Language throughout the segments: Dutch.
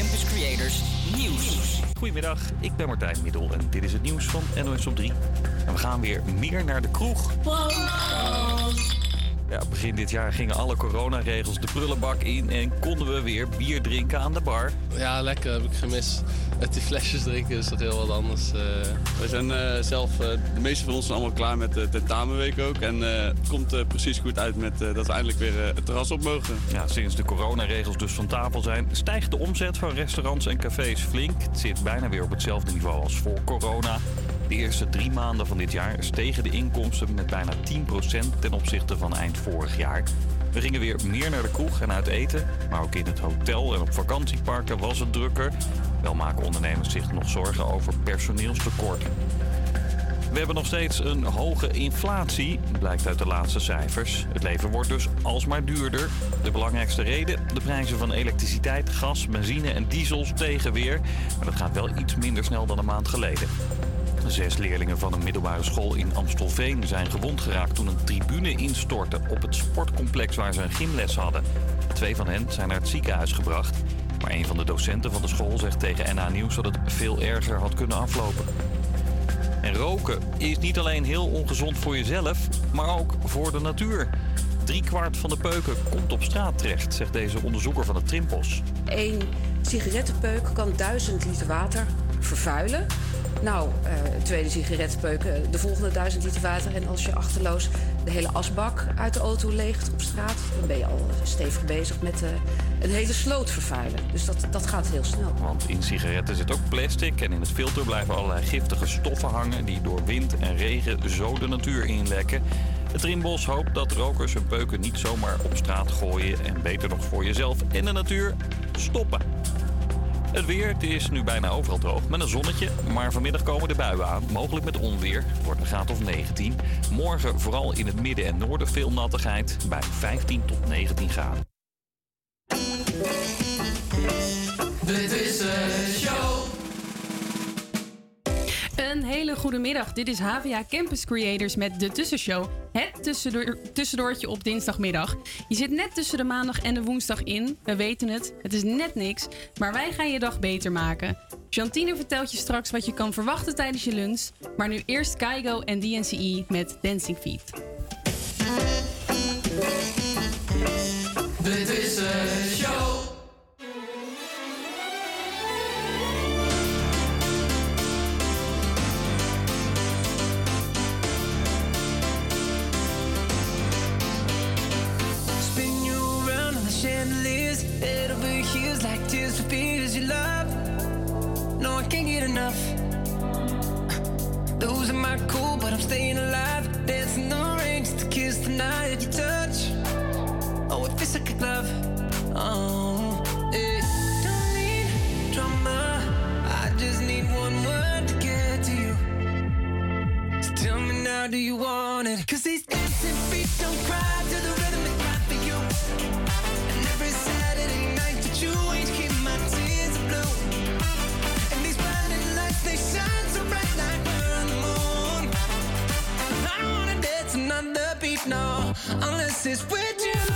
Campus Creators Nieuws. Goedemiddag, ik ben Martijn Middel en dit is het nieuws van NOS op 3. En we gaan weer meer naar de kroeg. Ja, begin dit jaar gingen alle coronaregels de prullenbak in en konden we weer bier drinken aan de bar. Ja, lekker. Heb ik gemist. Met die flesjes drinken is dat heel wat anders. Uh... We zijn uh, zelf, uh, de meeste van ons zijn allemaal klaar met de tentamenweek ook. En het komt precies goed uit met dat we eindelijk weer het terras op mogen. Ja, sinds de coronaregels dus van tafel zijn, stijgt de omzet van restaurants en cafés flink. Het zit bijna weer op hetzelfde niveau als voor corona. De eerste drie maanden van dit jaar stegen de inkomsten met bijna 10% ten opzichte van eind vorig jaar. We gingen weer meer naar de kroeg en uit eten, maar ook in het hotel en op vakantieparken was het drukker. Wel maken ondernemers zich nog zorgen over personeelstekort. We hebben nog steeds een hoge inflatie, blijkt uit de laatste cijfers. Het leven wordt dus alsmaar duurder. De belangrijkste reden: de prijzen van elektriciteit, gas, benzine en diesel stegen weer. Maar dat gaat wel iets minder snel dan een maand geleden. Zes leerlingen van een middelbare school in Amstelveen zijn gewond geraakt toen een tribune instortte op het sportcomplex waar ze een gymles hadden. Twee van hen zijn naar het ziekenhuis gebracht. Maar een van de docenten van de school zegt tegen NA Nieuws dat het veel erger had kunnen aflopen. En roken is niet alleen heel ongezond voor jezelf, maar ook voor de natuur. Drie kwart van de peuken komt op straat terecht, zegt deze onderzoeker van de Trimpos. Eén sigarettenpeuk kan duizend liter water vervuilen. Nou, uh, tweede sigaretpeuk, de volgende duizend liter water. En als je achterloos de hele asbak uit de auto leegt op straat, dan ben je al stevig bezig met uh, een hele sloot vervuilen. Dus dat, dat gaat heel snel. Want in sigaretten zit ook plastic en in het filter blijven allerlei giftige stoffen hangen die door wind en regen zo de natuur inlekken. Het Rimbos hoopt dat rokers hun peuken niet zomaar op straat gooien en beter nog voor jezelf en de natuur stoppen. Het weer, het is nu bijna overal droog met een zonnetje. Maar vanmiddag komen de buien aan, mogelijk met onweer. Wordt een graad of 19. Morgen vooral in het midden en noorden veel nattigheid bij 15 tot 19 graden. Een hele goede middag. Dit is HVA Campus Creators met de Tussenshow. Het tussendoor, tussendoortje op dinsdagmiddag. Je zit net tussen de maandag en de woensdag in. We weten het. Het is net niks. Maar wij gaan je dag beter maken. Jantine vertelt je straks wat je kan verwachten tijdens je lunch. Maar nu eerst Kaigo en DNCE met Dancing Feet. De show. For fears you love. No, I can't get enough. Losing my cool, but I'm staying alive. Dancing the rain just to kiss the night you touch. Oh, it feels like a glove. Oh, yeah. Don't need drama. I just need one word to get to you. So tell me now, do you want it? Cause these dancing feet don't cry to the rhythm no, unless it's with you.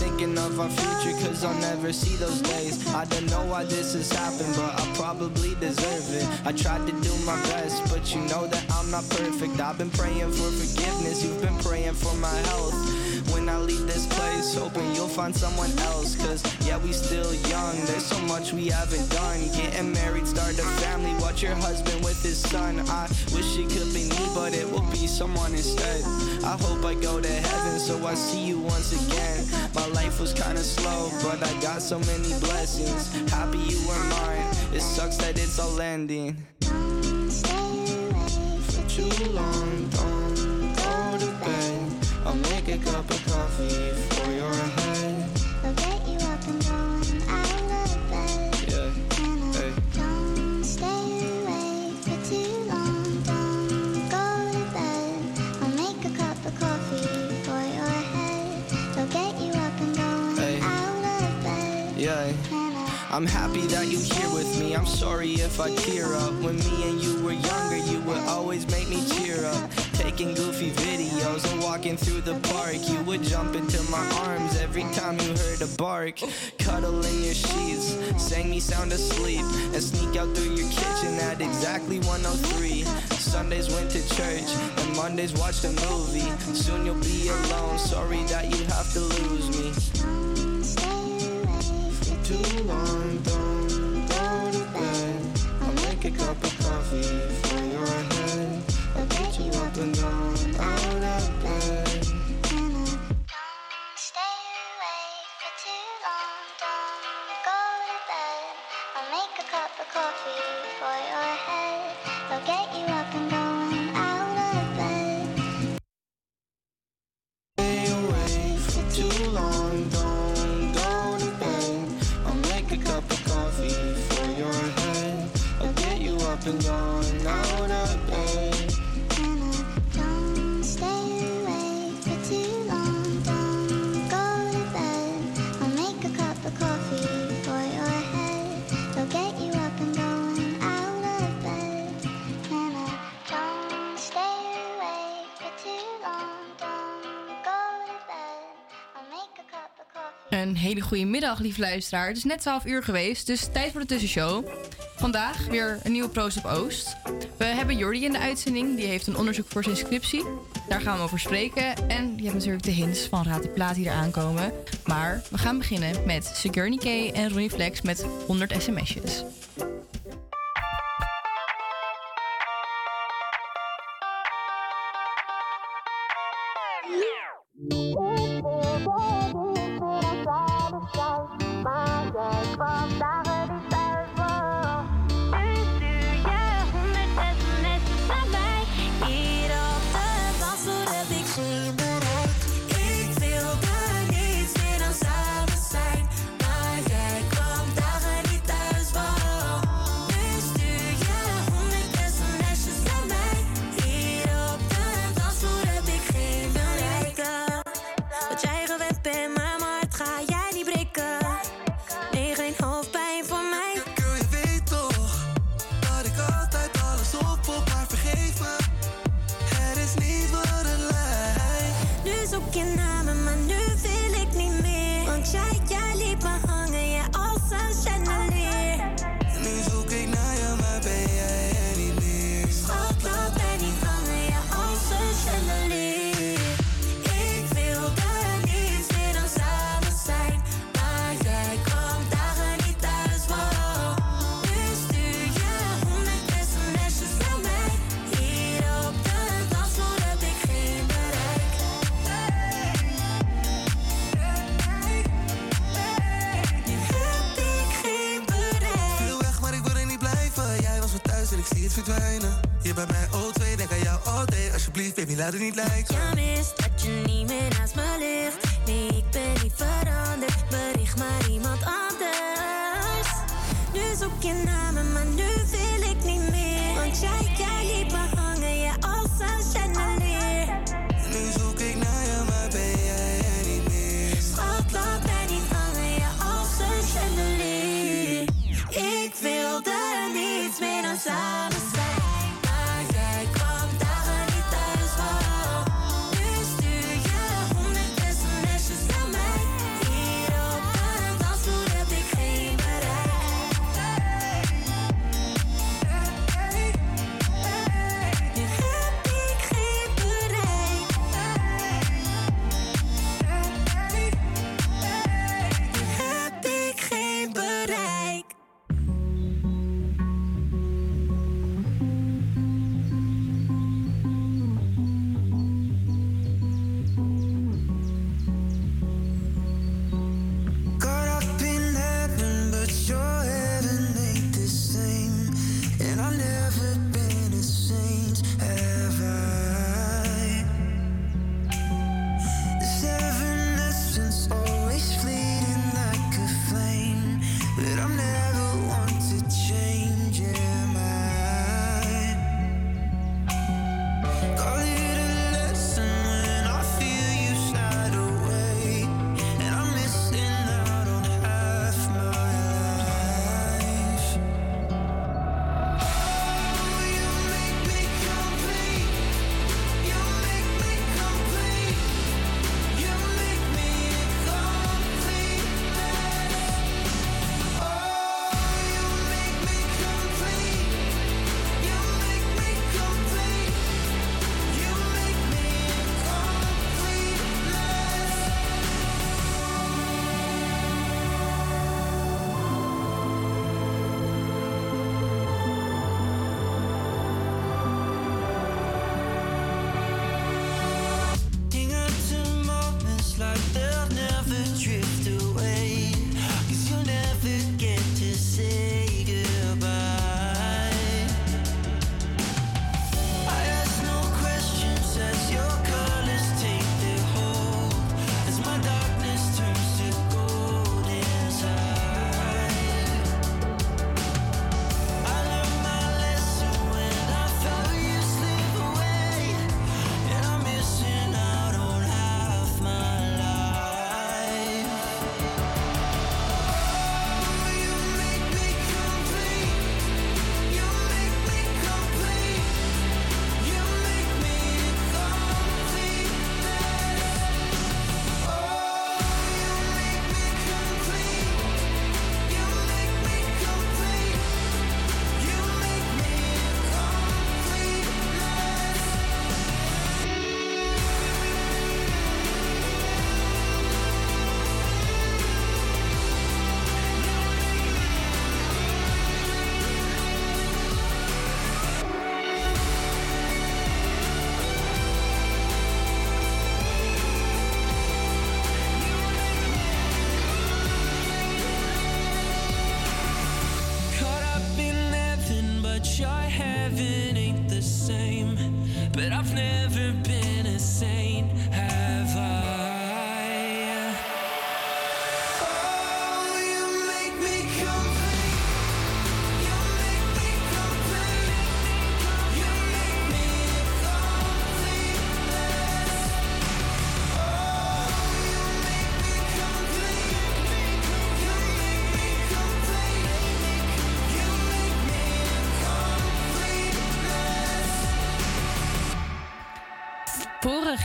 Thinking of our future, cause I'll never see those days. I don't know why this has happened, but I probably deserve it. I tried to do my best, but you know that I'm not perfect. I've been praying for forgiveness, you've been praying for my health. When I leave this place, hoping you'll find someone else. Cause yeah, we still young, there's so much we haven't done. Getting married, start a family, watch your husband with his son. I wish it could be me, but it will be someone instead. I hope I go to heaven, so I see you once again. Life was kinda slow, but I got so many blessings. Happy you were mine, it sucks that it's all ending. Stay away For too long, Yeah. I'm happy that you're here with me. I'm sorry if I tear up. When me and you were younger, you would always make me cheer up. Taking goofy videos and walking through the park. You would jump into my arms every time you heard a bark. Cuddle in your sheets, sang me sound asleep, and sneak out through your kitchen at exactly 103. Sundays went to church, and Mondays watched a movie. Soon you'll be alone. Sorry that you have to lose me. Too long, don't go to bed. I'll make a cup of coffee for your head. I'll get you up and down out of bed. Get you Een hele goede middag, lief luisteraar. Het is net 12 uur geweest, dus tijd voor de tussenshow. Vandaag weer een nieuwe Proost op Oost. We hebben Jordi in de uitzending, die heeft een onderzoek voor zijn scriptie. Daar gaan we over spreken. En je hebt natuurlijk de hints van Raad de Plaat die eraan komen. Maar we gaan beginnen met Sigourney K en Ronnie Flex met 100 sms'jes. niet verdwijnen. Je bij mij O2, denk aan jou oh, all day. Alsjeblieft, baby, laat het niet lijken. Ja, mis dat je niet meer naast me ligt. Nee, ik ben niet veranderd.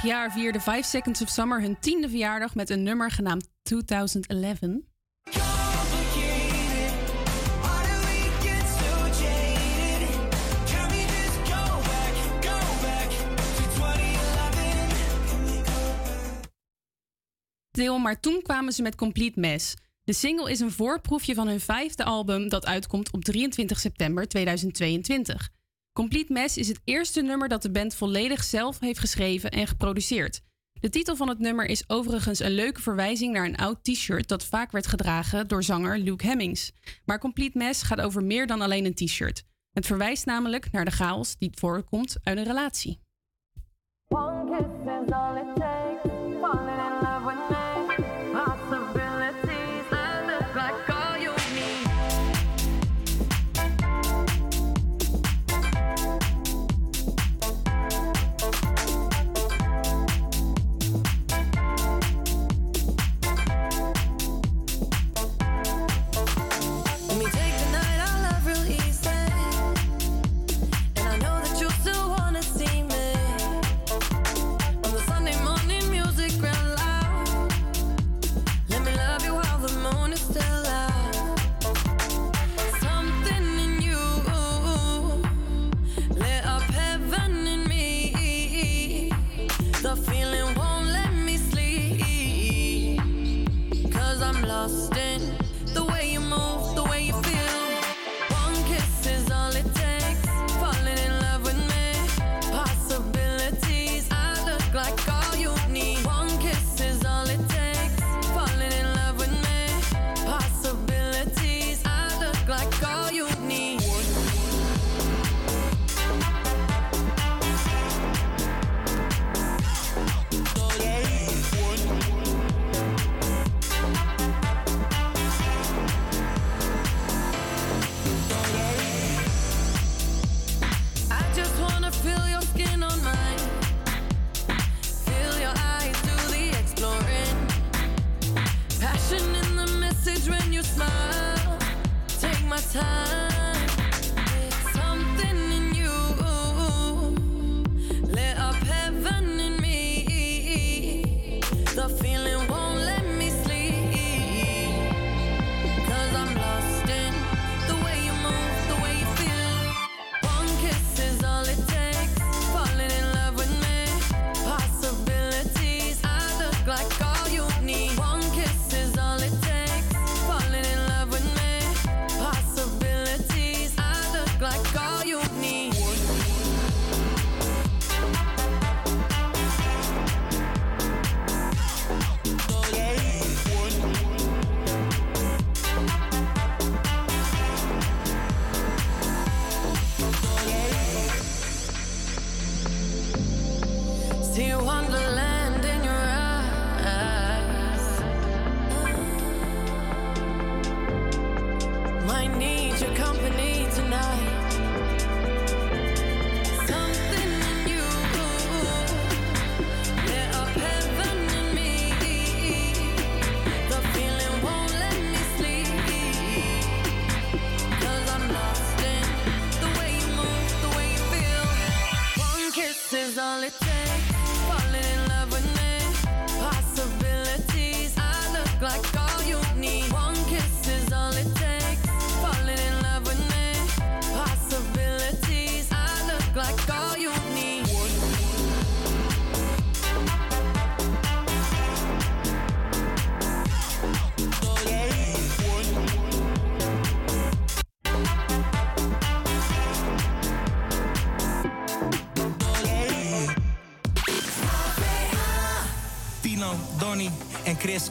Jaar vierde 5 Seconds of Summer hun tiende verjaardag met een nummer genaamd 2011. Deel, maar toen kwamen ze met Complete Mess. De single is een voorproefje van hun vijfde album dat uitkomt op 23 september 2022. Complete Mess is het eerste nummer dat de band volledig zelf heeft geschreven en geproduceerd. De titel van het nummer is overigens een leuke verwijzing naar een oud t-shirt dat vaak werd gedragen door zanger Luke Hemmings. Maar Complete Mess gaat over meer dan alleen een t-shirt. Het verwijst namelijk naar de chaos die voorkomt uit een relatie.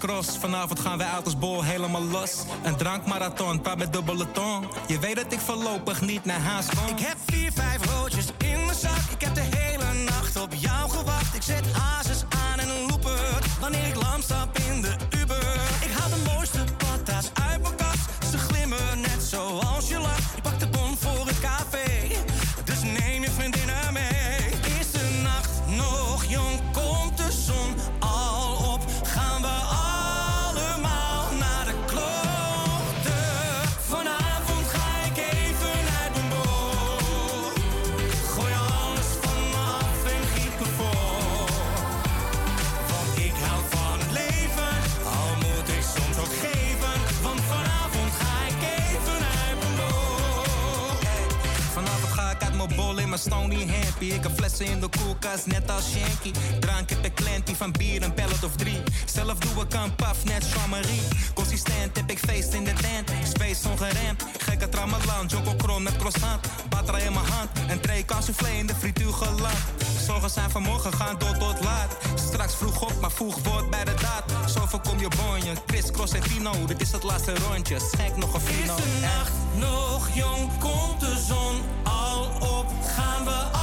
cross. Vanavond gaan wij uit als bol helemaal los. Een drankmarathon, paar met dubbele tong. Je weet dat ik voorlopig niet naar haast kom. Ik heb flessen in de koelkast, net als Shanky. Drank heb ik klantie van bier, een pallet of drie. Zelf doe ik een paf, net Jean-Marie. Consistent heb ik feest in de tent. Space ongeremd, gekke tramalan. Joko kron met croissant. Batra in mijn hand, een tray soufflé in de frituur geland. Zorgen zijn vanmorgen, gaan door tot laat. Straks vroeg op, maar vroeg wordt bij de daad. Zo voorkom je bonje, Chris, Cross en Fino. Dit is het laatste rondje, schenk nog een Fino. Is de nacht nog jong, komt de zon al op, gaan we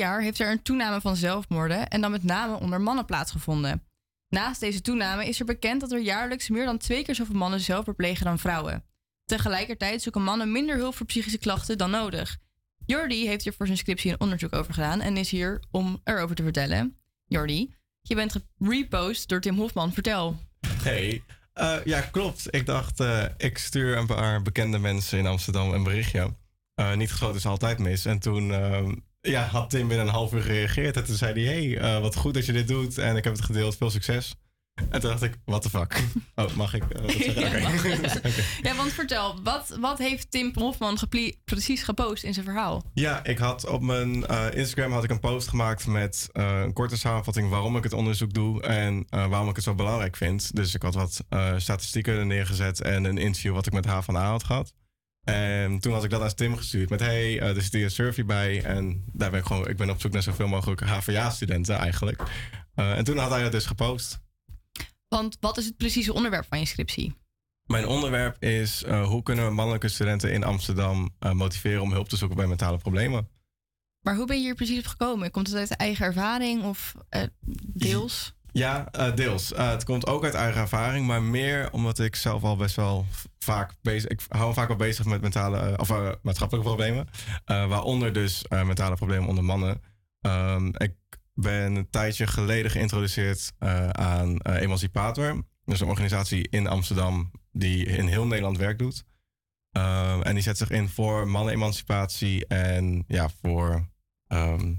jaar heeft er een toename van zelfmoorden en dan met name onder mannen plaatsgevonden. Naast deze toename is er bekend dat er jaarlijks meer dan twee keer zoveel mannen zelfmoord plegen dan vrouwen. Tegelijkertijd zoeken mannen minder hulp voor psychische klachten dan nodig. Jordi heeft hier voor zijn scriptie een onderzoek over gedaan en is hier om erover te vertellen. Jordi, je bent gerepost door Tim Hofman. Vertel. Hey. Eh, ja, klopt. Ik dacht, eh, ik stuur een paar bekende mensen in Amsterdam een berichtje. Eh, niet geschoten is altijd mis. En toen ehm, ja, had Tim binnen een half uur gereageerd. En toen zei hij, hey, eh, wat goed dat je dit doet. En ik heb het gedeeld, veel succes. En toen dacht ik, what the fuck? Oh, mag ik eh? Ja, mag. Ja, want vertel, wat, wat heeft Tim Hofman precies gepost in zijn verhaal? Ja, ik had op mijn eh, Instagram had ik een post gemaakt met een korte samenvatting waarom ik het onderzoek doe en waarom ik het zo belangrijk vind. Dus ik had wat statistieken er neergezet en een interview wat ik met H van A had gehad. En toen had ik dat aan Tim gestuurd met hey, eh, er zit hier een survey bij en daar ben ik gewoon, ik ben op zoek naar zoveel mogelijk HVA-studenten eigenlijk. Eh, en toen had hij dat dus gepost. Want wat is het precieze onderwerp van je scriptie? Mijn onderwerp is eh, hoe kunnen we mannelijke studenten in Amsterdam motiveren om hulp te zoeken bij mentale problemen. Maar hoe ben je hier precies op gekomen? Komt het uit eigen ervaring of deels? Ja, eh, deels. Eh, het komt ook uit eigen ervaring, maar meer omdat ik zelf al best wel vaak bezig... Ik hou me vaak wel bezig met mentale, eh, of maatschappelijke problemen. Waaronder dus mentale problemen onder mannen. Ehm, ik ben een tijdje geleden geïntroduceerd aan Emancipator. Dus een organisatie in Amsterdam die in heel Nederland werk doet. Ehm, en die zet zich in voor mannenemancipatie en ja, voor ehm,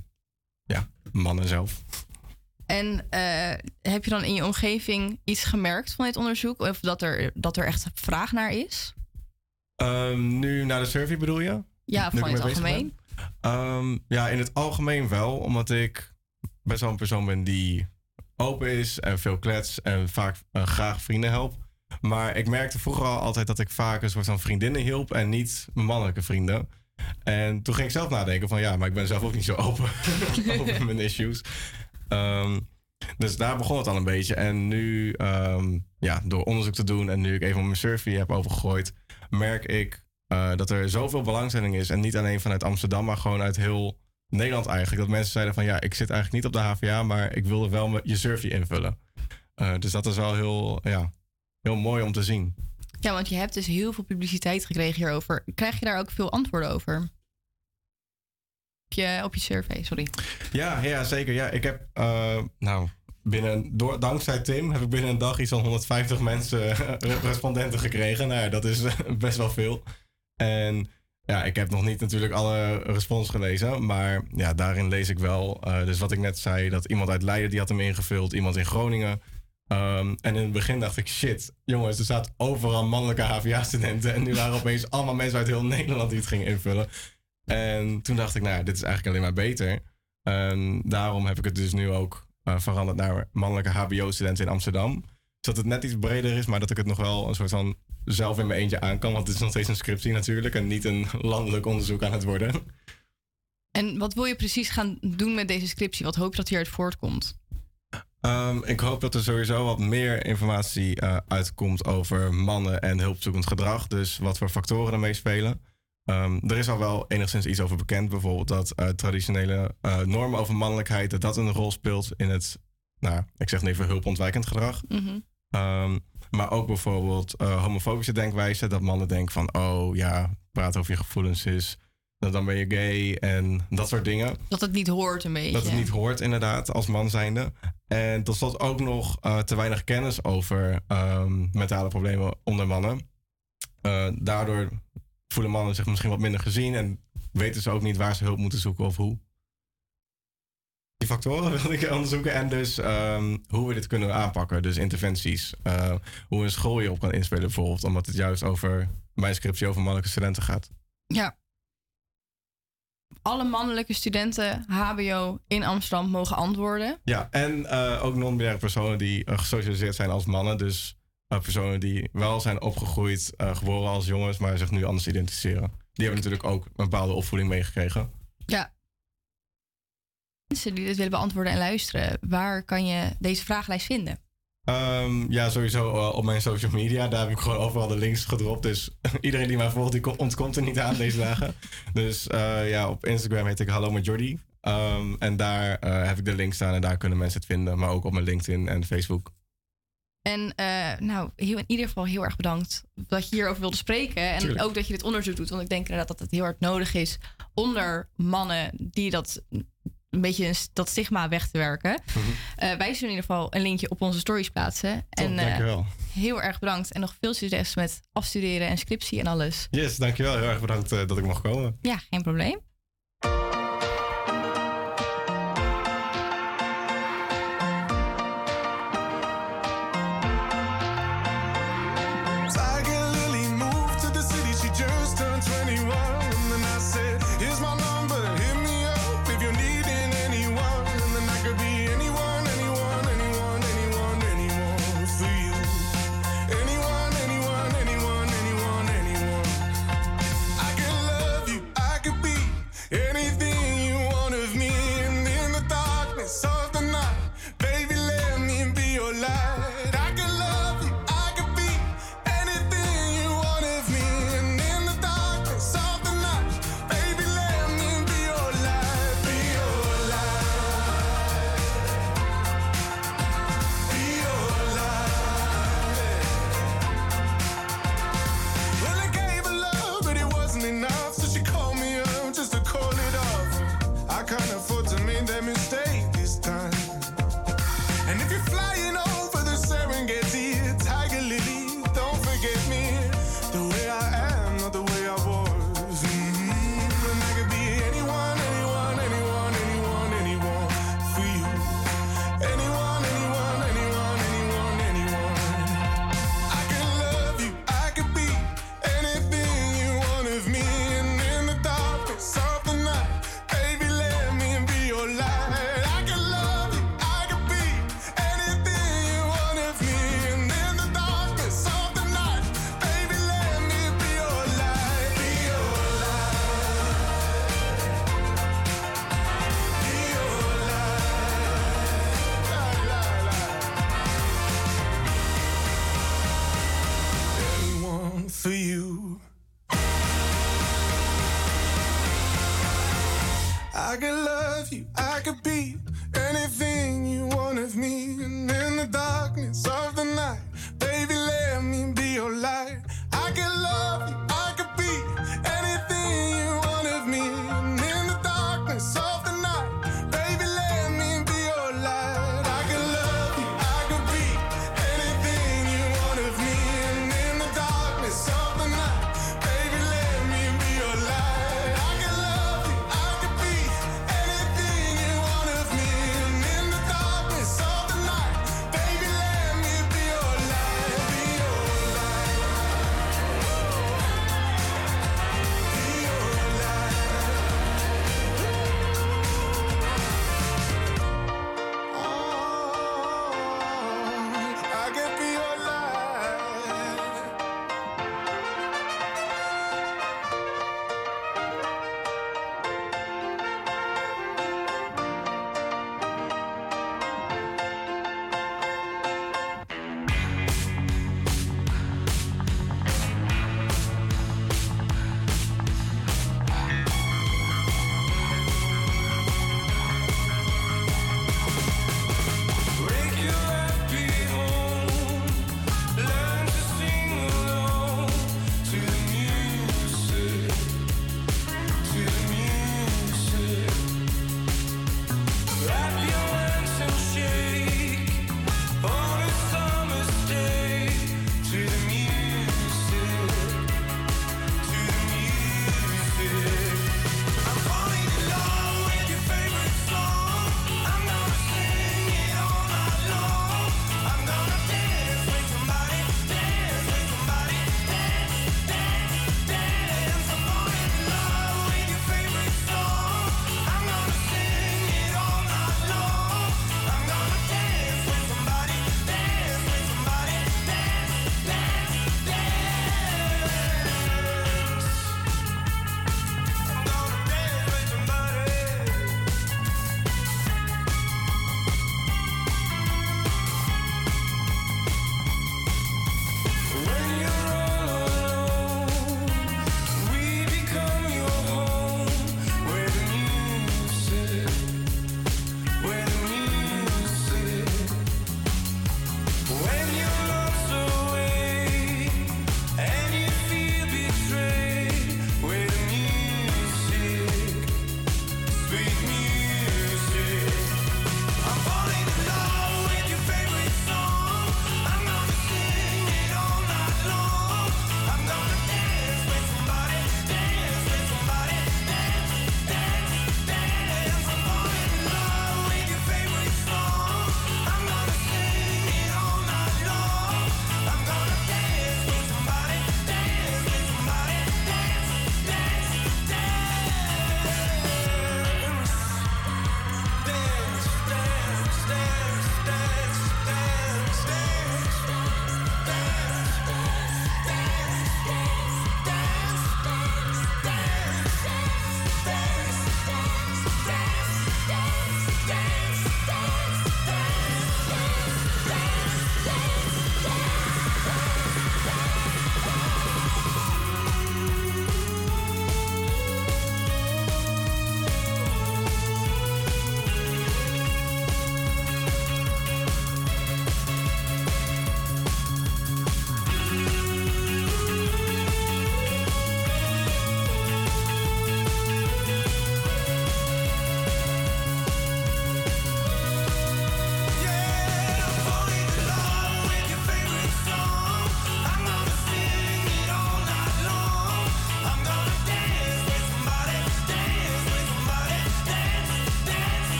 ja, mannen zelf. En eh, heb je dan in je omgeving iets gemerkt van dit onderzoek? Of dat er, dat er echt vraag naar is? Ehm, nu naar de survey bedoel je? Ja, Nu van in het algemeen. Ehm, ja, in het algemeen wel. Omdat ik best wel een persoon ben die open is en veel klets en vaak eh, graag vrienden help. Maar ik merkte vroeger al altijd dat ik vaak een soort van vriendinnen hielp en niet mijn mannelijke vrienden. En toen ging ik zelf nadenken van ja, maar ik ben zelf ook niet zo open over mijn issues. Ehm, dus daar begon het al een beetje. En nu, ehm, ja, door onderzoek te doen en nu ik even mijn survey heb overgegooid, merk ik eh, dat er zoveel belangstelling is. En niet alleen vanuit Amsterdam, maar gewoon uit heel Nederland eigenlijk. Dat mensen zeiden van ja, ik zit eigenlijk niet op de HVA, maar ik wilde wel je survey invullen. Eh, dus dat is wel heel, ja, heel mooi om te zien. Ja, want je hebt dus heel veel publiciteit gekregen hierover. Krijg je daar ook veel antwoorden over? Op je, survey, sorry. Ja, ja zeker. Ja, ik heb, eh, nou, binnen, door, dankzij Tim heb ik binnen een dag iets van 150 mensen, eh, respondenten gekregen. Nou dat is eh, best wel veel. En ja, ik heb nog niet natuurlijk alle respons gelezen, maar ja, daarin lees ik wel. dus wat ik net zei, dat iemand uit Leiden die had hem ingevuld, iemand in Groningen. Ehm, en in het begin dacht ik, shit, jongens, er staat overal mannelijke HVA-studenten. En nu waren opeens allemaal mensen uit heel Nederland die het gingen invullen. En toen dacht ik, nou ja, dit is eigenlijk alleen maar beter. En daarom heb ik het dus nu ook eh, veranderd naar mannelijke HBO-studenten in Amsterdam. Zodat het net iets breder is, maar dat ik het nog wel een soort van zelf in mijn eentje aan kan. Want het is nog steeds een scriptie natuurlijk en niet een landelijk onderzoek aan het worden. En wat wil je precies gaan doen met deze scriptie? Wat hoop je dat hieruit voortkomt? Ehm, ik hoop dat er sowieso wat meer informatie eh, uitkomt over mannen en hulpzoekend gedrag. Dus wat voor factoren er meespelen. Ehm, er is al wel enigszins iets over bekend. Bijvoorbeeld dat eh, traditionele eh, normen over mannelijkheid... dat dat een rol speelt in het, nou, ik zeg even hulpontwijkend gedrag. Mhm. Ehm, maar ook bijvoorbeeld eh, homofobische denkwijze. Dat mannen denken van, oh ja, praat over je gevoelens is... dan- dan ben je gay en dat soort dingen. Dat het niet hoort een beetje. Dat het niet hoort, inderdaad, als man zijnde. En tot slot ook nog te weinig kennis over ehm, mentale problemen onder mannen. Daardoor voelen mannen zich misschien wat minder gezien en weten ze ook niet waar ze hulp moeten zoeken of hoe. Die factoren wilde ik onderzoeken en dus ehm, hoe we dit kunnen aanpakken. Dus interventies. Eh, hoe een school hierop kan inspelen bijvoorbeeld, omdat het juist over mijn scriptie over mannelijke studenten gaat. Ja. Alle mannelijke studenten HBO in Amsterdam mogen antwoorden. Ja, en eh, ook non-binaire personen die eh, gesocialiseerd zijn als mannen. Dus eh, personen die wel zijn opgegroeid, eh, geboren als jongens, maar zich nu anders identificeren. Die hebben natuurlijk ook een bepaalde opvoeding meegekregen. Ja. Mensen die dit willen beantwoorden en luisteren, waar kan je deze vragenlijst vinden? Ehm, ja, sowieso eh, op mijn social media. Daar heb ik gewoon overal de links gedropt. Dus iedereen die mij volgt, die ko- ontkomt er niet aan deze dagen. Dus eh, ja, op Instagram heet ik Hallo met Jordi. Ehm, en daar heb ik de link staan en daar kunnen mensen het vinden. Maar ook op mijn LinkedIn en Facebook. En eh, nou, heel, in ieder geval heel erg bedankt dat je hierover wilde spreken. En Tuurlijk. ook dat je dit onderzoek doet. Want ik denk inderdaad dat het heel hard nodig is onder mannen die dat een beetje dat stigma weg te werken. Eh, wij zullen in ieder geval een linkje op onze stories plaatsen. en eh, dankjewel. heel erg bedankt. En nog veel succes met afstuderen en scriptie en alles. Yes, dankjewel. Heel erg bedankt dat ik mocht komen. Ja, geen probleem.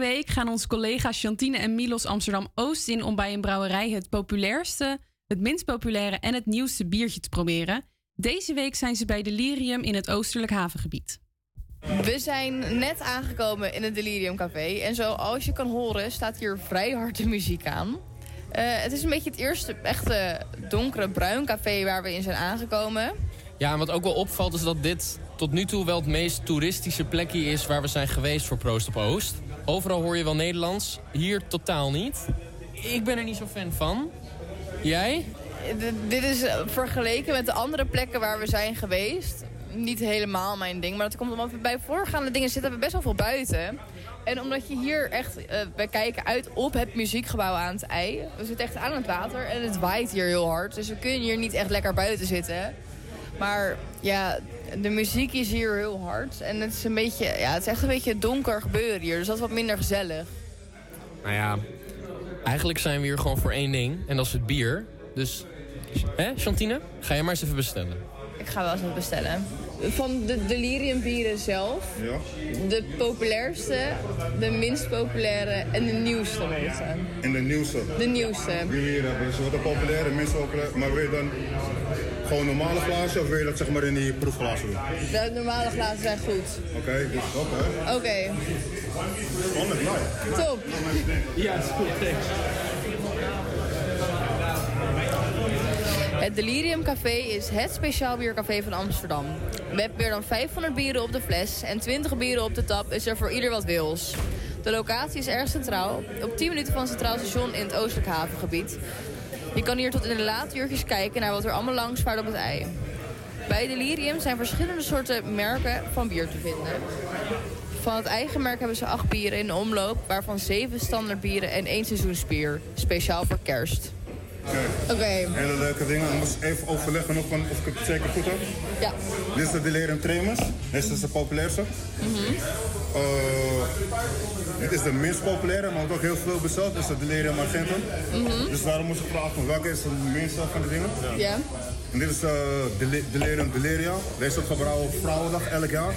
Week gaan onze collega's Chantine en Milos Amsterdam Oost in om bij een brouwerij het populairste, het minst populaire en het nieuwste biertje te proberen. Deze week zijn ze bij Delirium in het Oostelijk Havengebied. We zijn net aangekomen in het Delirium Café. En zoals je kan horen staat hier vrij harde muziek aan. Eh, het is een beetje het eerste echte donkere bruin café waar we in zijn aangekomen. Ja, en wat ook wel opvalt is dat dit tot nu toe wel het meest toeristische plekje is waar we zijn geweest voor Proost op Oost. Overal hoor je wel Nederlands, hier totaal niet. Ik ben er niet zo fan van. Jij? Dit is eh, vergeleken met de andere plekken waar we zijn geweest niet helemaal mijn ding. Maar dat komt omdat we bij voorgaande dingen zitten we best wel veel buiten. En omdat je hier echt, eh wij kijken uit op het muziekgebouw aan het ei. We zitten echt aan het water en het waait hier heel hard. Dus we kunnen hier niet echt lekker buiten zitten. Maar ja, de muziek is hier heel hard. En het is een beetje, ja, het is echt een beetje donker gebeuren hier. Dus dat is wat minder gezellig. Nou ja, eigenlijk zijn we hier gewoon voor één ding. En dat is het bier. Dus, hè, Chantine? Ga je maar eens even bestellen. Ik ga wel eens wat bestellen. Van de delirium bieren zelf, Ja. de populairste, de minst populaire en de nieuwste mensen. En de nieuwste. De nieuwste. Die we hier hebben. Ze worden populair, minst populair. Maar wil je dan gewoon normale glazen of wil je dat zeg maar in die proefglazen doen? De normale glazen zijn goed. Oké, dus oké. Oké, Spannend, nou. top. Ja, is goed, thanks. Het Delirium Café is het speciaal biercafé van Amsterdam. Met meer dan 500 bieren op de fles en 20 bieren op de tap is er voor ieder wat wils. De locatie is erg centraal, op 10 minuten van het Centraal Station in het Oostelijk Havengebied. Je kan hier tot in de late uurtjes kijken naar wat er allemaal langs vaart op het ei. Bij Delirium zijn verschillende soorten merken van bier te vinden. Van het eigen merk hebben ze acht bieren in de omloop, waarvan zeven standaardbieren en één seizoensbier, speciaal voor kerst. Oké. Hele leuke dingen. Ik moest even overleggen nog van of ik het zeker goed heb. Ja. Dit is de Delirium Tremens. Dit is de populairste. Eh, dit is de minst populaire, maar ook heel veel besteld. Dit is de Delirium Argentum. Mhm. Dus daarom moest ik vragen welke is de minste van de dingen. Ja. En dit is eh Deli- Delirium Deliria. Deze wordt gebrouwen op Vrouwendag elk jaar.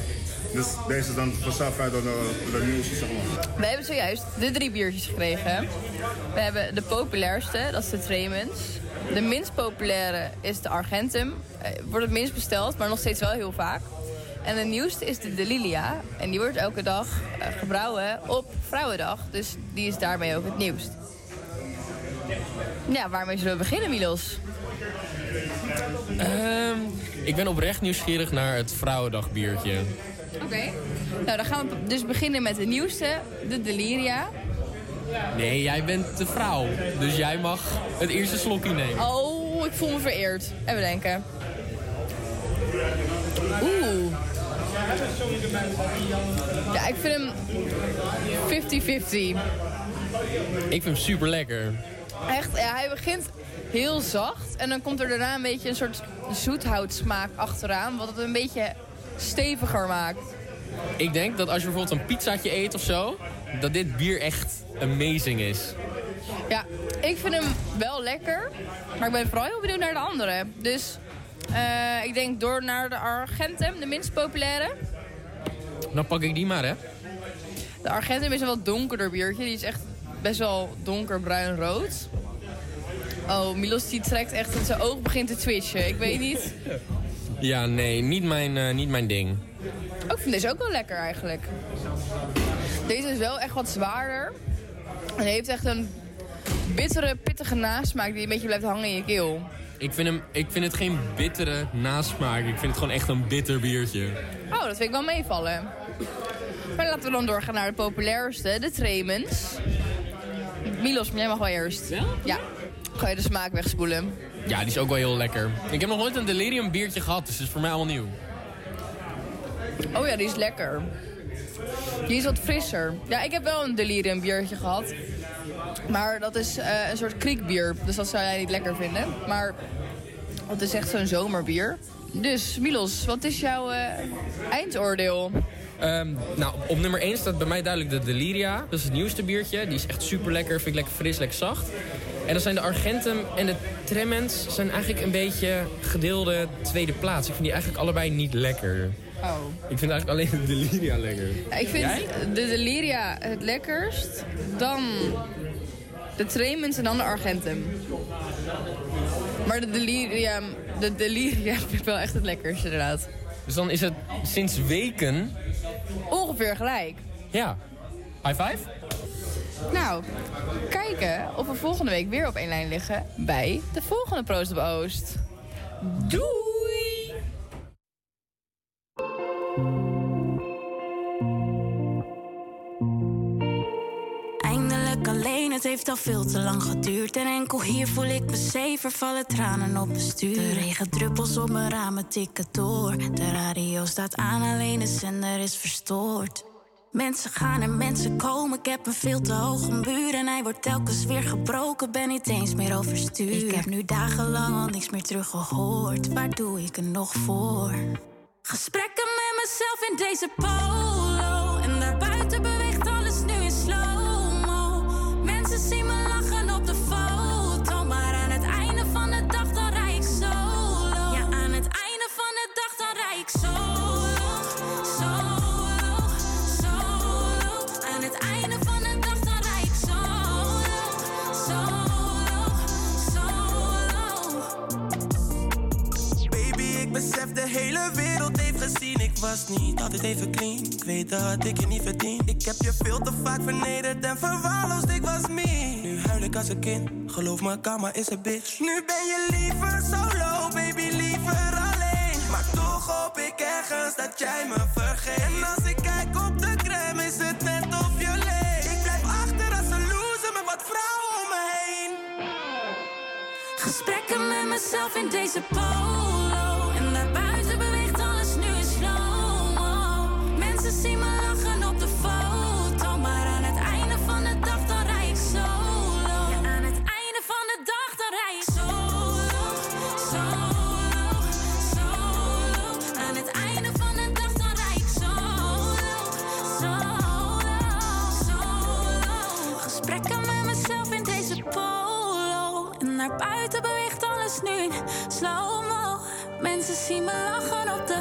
Dus deze is dan vanzelf uit de, de nieuwste, zeg maar. We hebben zojuist de drie biertjes gekregen. We hebben de populairste, dat is de Tremens. De minst populaire is de Argentum. Eh, Wordt het minst besteld, maar nog steeds wel heel vaak. En de nieuwste is de Delilia. En die wordt elke dag eh, gebrouwen op Vrouwendag. Dus die is daarmee ook het nieuwst. Ja, waarmee zullen we beginnen, Milos? Ehm, ik ben oprecht nieuwsgierig naar het Vrouwendagbiertje. Oké. Nou, dan gaan we dus beginnen met de nieuwste, de Deliria. Nee, jij bent de vrouw. Dus jij mag het eerste slokje nemen. Oh, ik voel me vereerd. Even denken. Oeh. Ja, ik vind hem 50-50. Ik vind hem super lekker. Echt, ja, hij begint heel zacht. En dan komt er daarna een beetje een soort zoethoutsmaak achteraan. Wat het een beetje steviger maakt. Ik denk dat als je bijvoorbeeld een pizzaatje eet of zo, dat dit bier echt amazing is. Ja, ik vind hem wel lekker. Maar ik ben vooral heel benieuwd naar de andere. Dus eh, ik denk door naar de Argentum, de minst populaire. Dan pak ik die maar, hè. De Argentum is een wat donkerder biertje. Die is echt best wel donkerbruin-rood. Oh, Milos die trekt echt dat zijn oog begint te twitchen. Ik weet niet. Ja, nee, niet mijn, eh, niet mijn ding. Ik vind deze ook wel lekker eigenlijk. Deze is wel echt wat zwaarder. En heeft echt een bittere, pittige nasmaak die een beetje blijft hangen in je keel. Ik vind, hem, ik vind het geen bittere nasmaak. Ik vind het gewoon echt een bitter biertje. Oh, dat vind ik wel meevallen. Maar laten we dan doorgaan naar de populairste, de Tremens. Milos, jij mag wel eerst. Ja? Ja. Ga je de smaak wegspoelen. Ja, die is ook wel heel lekker. Ik heb nog nooit een delirium biertje gehad, dus het is voor mij allemaal nieuw. Oh ja, die is lekker. Die is wat frisser. Ja, ik heb wel een delirium biertje gehad. Maar dat is eh, een soort kriekbier. Dus dat zou jij niet lekker vinden. Maar het is echt zo'n zomerbier. Dus Milos, wat is jouw eh, eindoordeel? Ehm, nou, op nummer 1 staat bij mij duidelijk de Deliria. Dat is het nieuwste biertje. Die is echt super lekker. Vind ik lekker fris, lekker zacht. En dan zijn de Argentum en de Tremens zijn eigenlijk een beetje gedeelde tweede plaats. Ik vind die eigenlijk allebei niet lekker. Oh. Ik vind eigenlijk alleen de Deliria lekker. Ja, ik vind Jij? de Deliria het lekkerst. Dan de Tremens en dan de Argentum. Maar de Deliria, de Deliria vind ik wel echt het lekkerst inderdaad. Dus dan is het sinds weken... Ongeveer gelijk. Ja. High five? Nou, kijken of we volgende week weer op één lijn liggen bij de volgende Proost op Oost. Doei! Eindelijk alleen, het heeft al veel te lang geduurd. En enkel hier voel ik me zeven, vallen tranen op mijn stuur. De regendruppels op mijn ramen tikken door. De radio staat aan, alleen de zender is verstoord. Mensen gaan en mensen komen, ik heb een veel te hoge muur. En hij wordt telkens weer gebroken, ben niet eens meer overstuur. Ik heb nu dagenlang al niks meer teruggehoord. Waar doe ik er nog voor? Gesprekken met mezelf in deze polo. Hele wereld heeft gezien. Ik was niet altijd even clean. Ik weet dat ik je niet verdien. Ik heb je veel te vaak vernederd en verwaarloosd. Ik was me. Nu huil ik als een kind. Geloof me, karma is een bitch. Nu ben je liever solo, baby, liever alleen. Maar toch hoop ik ergens dat jij me vergeet. En als ik kijk op de crème, is het net of je leeft. Ik blijf achter als een loser met wat vrouwen om me heen. Gesprekken met mezelf in deze polo. Nu in slow-mo. Mensen zien me lachen op de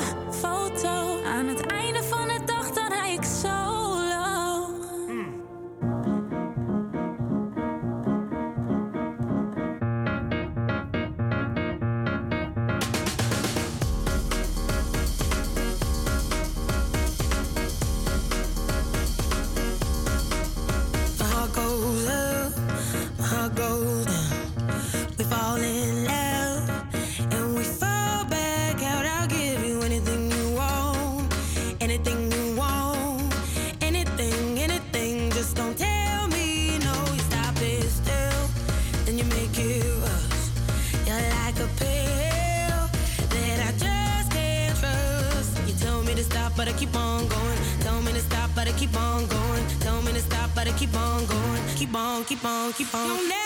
Keep on, keep on, keep on.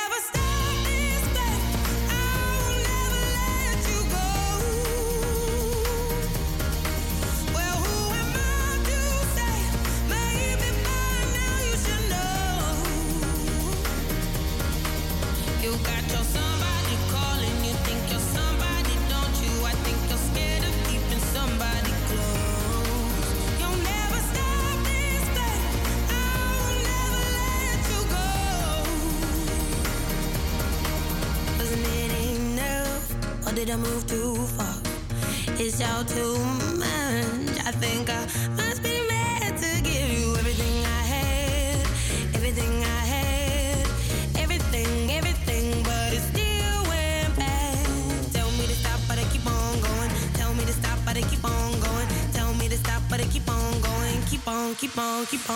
keep on.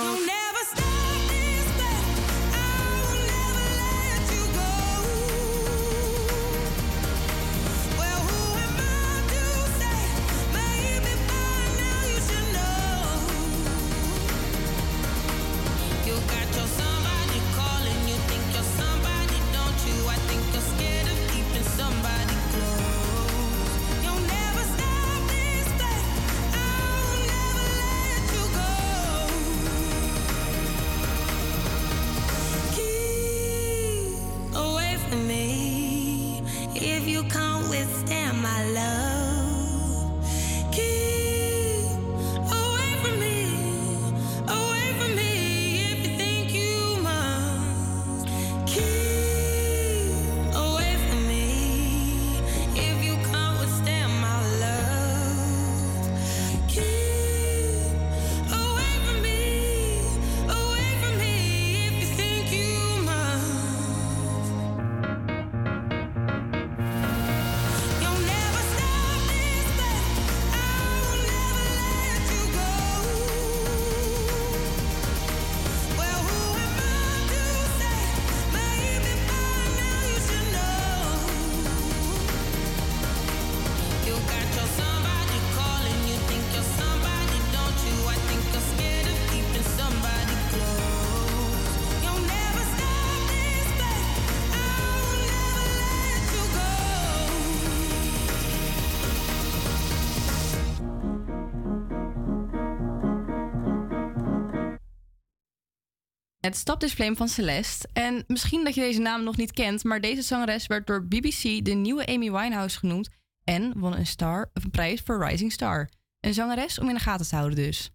Het Flame van Celeste. En misschien dat je deze naam nog niet kent, maar deze zangeres werd door BBC de nieuwe Amy Winehouse genoemd en won een, star, een prijs voor Rising Star. Een zangeres om in de gaten te houden dus.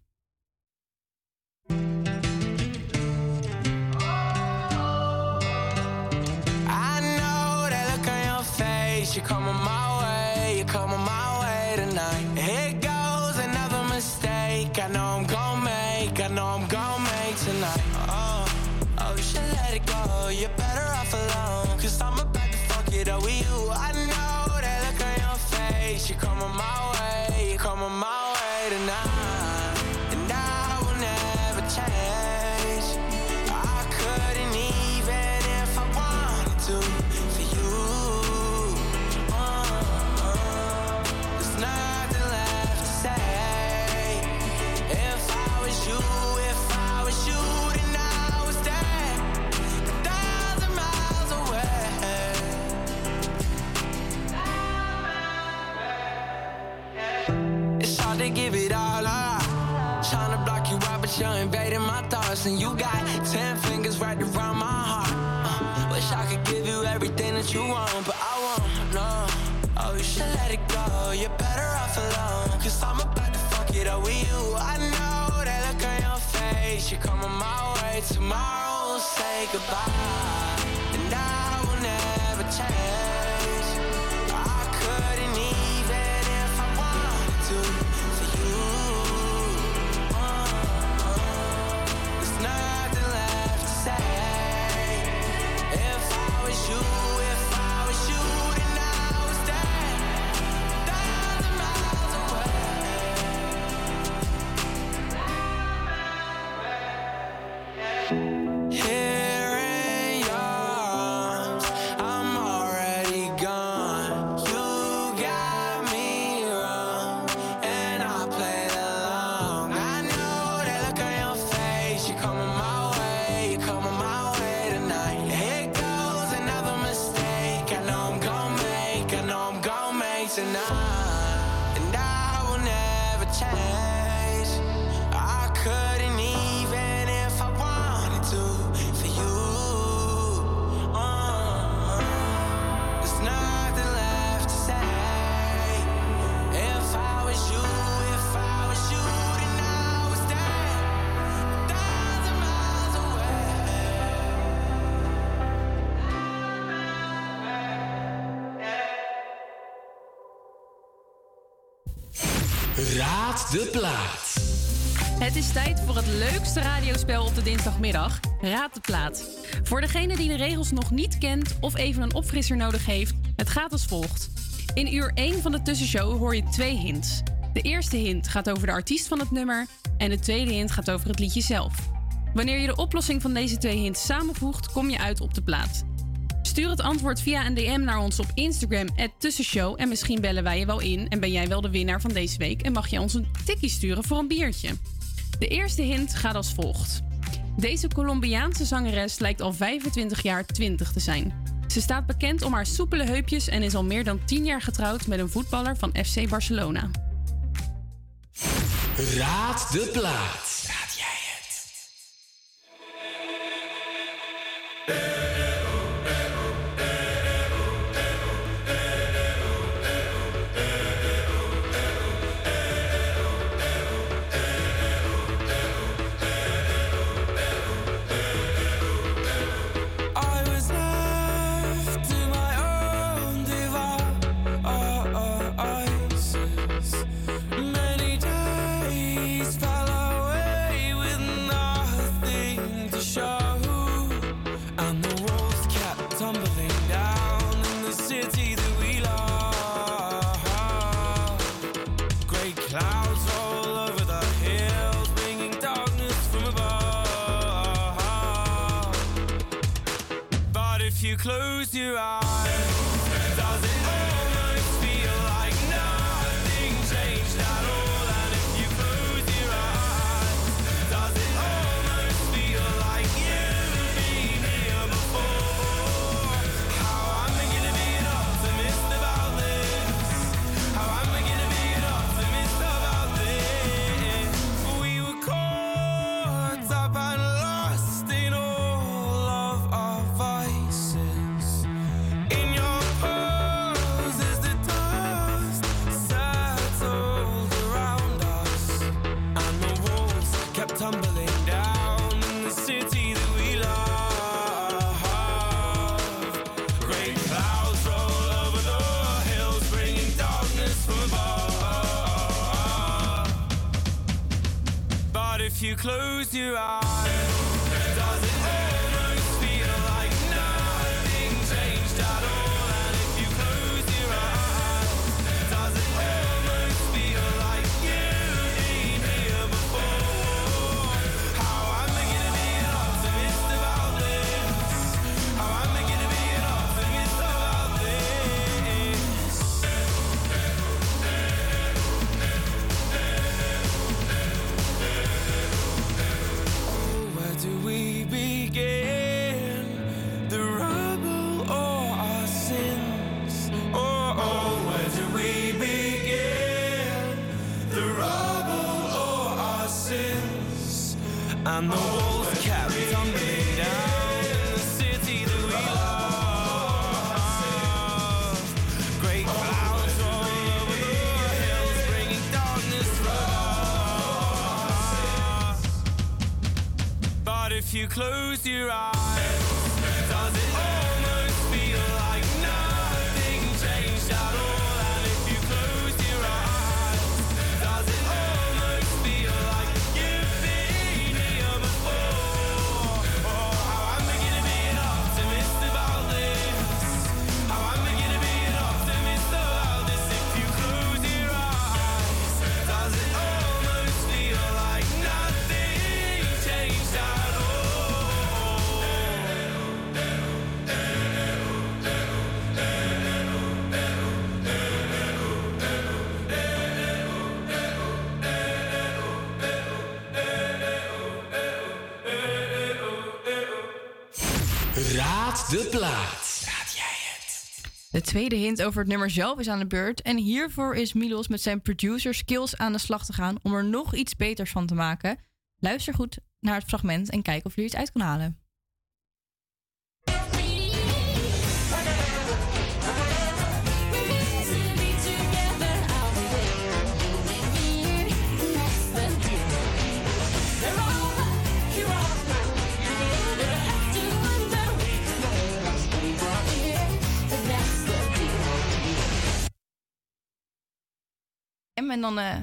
Thoughts. And you got ten fingers right around my heart. Uh, wish I could give you everything that you want, but I won't, no. Oh, you should let it go. You're better off alone. Cause I'm about to fuck it up with you. I know that look on your face. You're coming my way. Tomorrow say goodbye. Het leukste radiospel op de dinsdagmiddag. Raad de plaat. Voor degene die de regels nog niet kent of even een opfrisser nodig heeft, het gaat als volgt. In uur 1 van de tussenshow hoor je twee hints. De eerste hint gaat over de artiest van het nummer en de tweede hint gaat over het liedje zelf. Wanneer je de oplossing van deze twee hints samenvoegt, kom je uit op de plaat. Stuur het antwoord via een DM naar ons op Instagram, tussenshow. En misschien bellen wij je wel in en ben jij wel de winnaar van deze week en mag je ons een tikkie sturen voor een biertje. De eerste hint gaat als volgt. Deze Colombiaanse zangeres lijkt al 25 jaar 20 te zijn. Ze staat bekend om haar soepele heupjes en is al meer dan 10 jaar getrouwd met een voetballer van FC Barcelona. Raad de plaat. Close your eyes, close your eyes, close your eyes, Raad de plaat. De tweede hint over het nummer zelf is aan de beurt. En hiervoor is Milos met zijn producer skills aan de slag te gaan om er nog iets beters van te maken. Luister goed naar het fragment en kijk of je iets uit kan halen. En dan eh,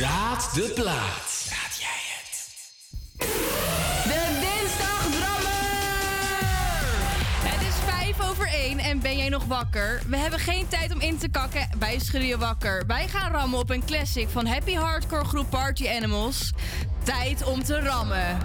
Raad de plaat. De Dinsdagdrammer! Het is vijf over één en ben jij nog wakker? We hebben geen tijd om in te kakken bij Schudden je Wakker. Wij gaan rammen op een classic van happy hardcore groep Party Animals. Tijd om te rammen.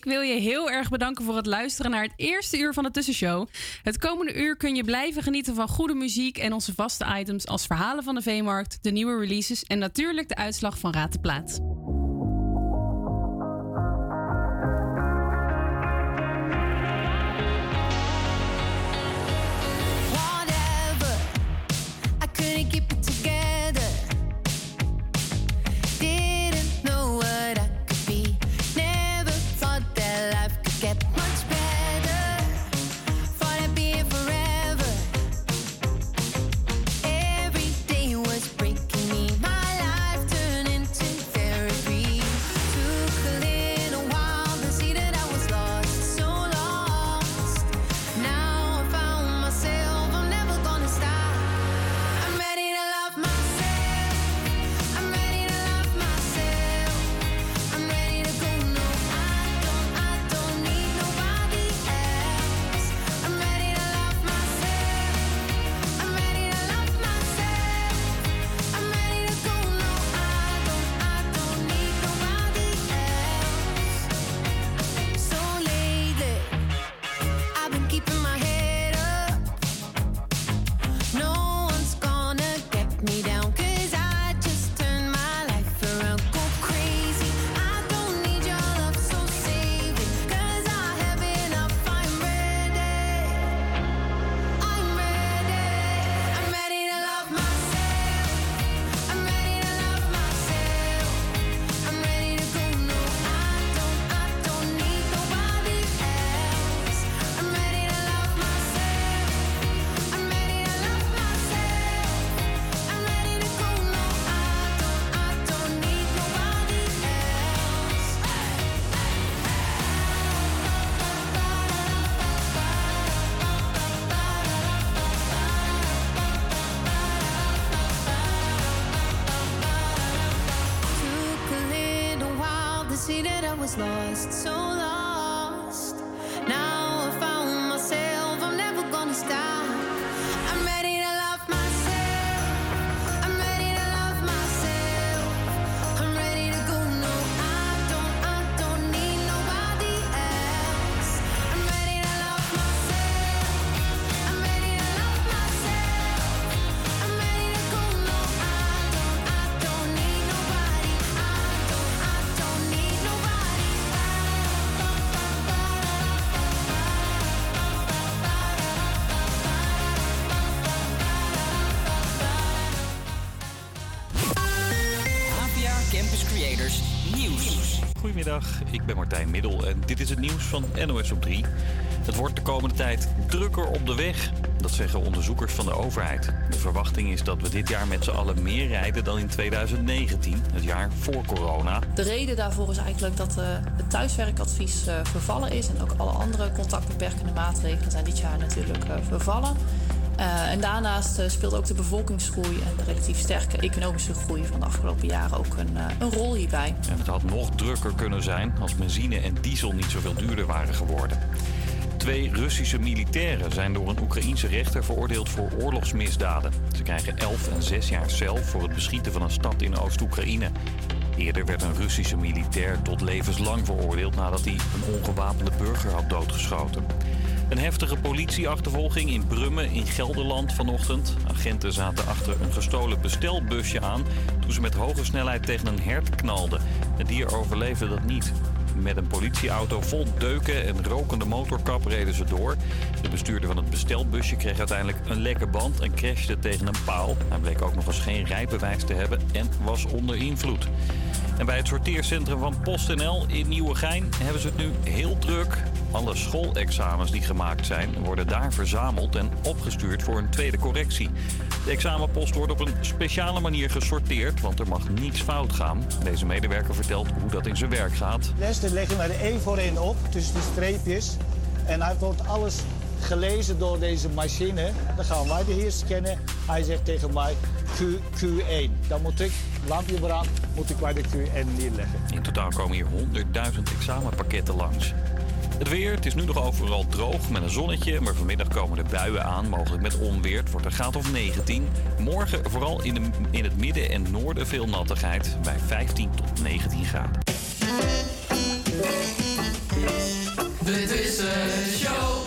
Ik wil je heel erg bedanken voor het luisteren naar het eerste uur van de Tussenshow. Het komende uur kun je blijven genieten van goede muziek en onze vaste items als verhalen van de Veemarkt, de nieuwe releases en natuurlijk de uitslag van Raad de Plaat. Nieuws. Goedemiddag, ik ben Martijn Middel en dit is het nieuws van NOS op 3. Het wordt de komende tijd drukker op de weg. Dat zeggen onderzoekers van de overheid. De verwachting is dat we dit jaar met z'n allen meer rijden dan in 2019, het jaar voor corona. De reden daarvoor is eigenlijk dat eh, het thuiswerkadvies eh, vervallen is. En ook alle andere contactbeperkende maatregelen zijn dit jaar natuurlijk eh, vervallen. Eh, en daarnaast eh, speelt ook de bevolkingsgroei en de relatief sterke economische groei van de afgelopen jaren ook een, eh, een rol hierbij. En het had nog drukker kunnen zijn als benzine en diesel niet zoveel duurder waren geworden. Twee Russische militairen zijn door een Oekraïense rechter veroordeeld voor oorlogsmisdaden. Ze krijgen 11 en 6 jaar cel voor het beschieten van een stad in Oost-Oekraïne. Eerder werd een Russische militair tot levenslang veroordeeld nadat hij een ongewapende burger had doodgeschoten. Een heftige politieachtervolging in Brummen in Gelderland vanochtend. Agenten zaten achter een gestolen bestelbusje aan toen ze met hoge snelheid tegen een hert knalden. Het dier overleefde dat niet. Met een politieauto vol deuken en rokende motorkap reden ze door. De bestuurder van het bestelbusje kreeg uiteindelijk een lekke band en crashte tegen een paal. Hij bleek ook nog eens geen rijbewijs te hebben en was onder invloed. En bij het sorteercentrum van PostNL in Nieuwegein hebben ze het nu heel druk. Alle schoolexamens die gemaakt zijn worden daar verzameld en opgestuurd voor een tweede correctie. De examenpost wordt op een speciale manier gesorteerd, want er mag niets fout gaan. Deze medewerker vertelt hoe dat in zijn werk gaat. Les dan leggen we er één voor één op, tussen de streepjes. En hij wordt alles gelezen door deze machine. Dan gaan wij de hier scannen. Hij zegt tegen mij Q, Q1. Dan moet ik, lampje brand, moet ik bij de Q1 neerleggen. In totaal komen hier 100.000 examenpakketten langs. Het weer, het is nu nog overal droog met een zonnetje, maar vanmiddag komen er buien aan, mogelijk met onweer. Het wordt een graad of 19. Morgen vooral in, de, in het midden en noorden veel nattigheid, bij 15 tot 19 graden. De Tussenshow. Een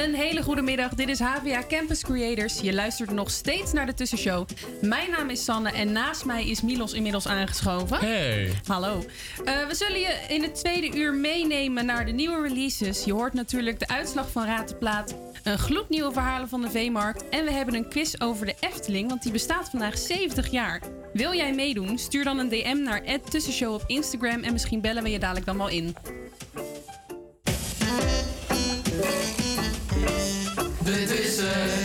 hele goede middag. Dit is HVA Campus Creators. Je luistert nog steeds naar de Tussenshow. Mijn naam is Sanne en naast mij is Milos inmiddels aangeschoven. Hey. Hallo. Eh, we zullen je in het tweede uur meenemen naar de nieuwe releases. Je hoort natuurlijk de uitslag van Raad de Plaat. Een gloednieuwe verhalen van de Veemarkt. En we hebben een quiz over de Efteling, want die bestaat vandaag 70 jaar. Wil jij meedoen? Stuur dan een DM naar Tussenshow op Instagram en misschien bellen we je dadelijk dan wel in. Dit is het.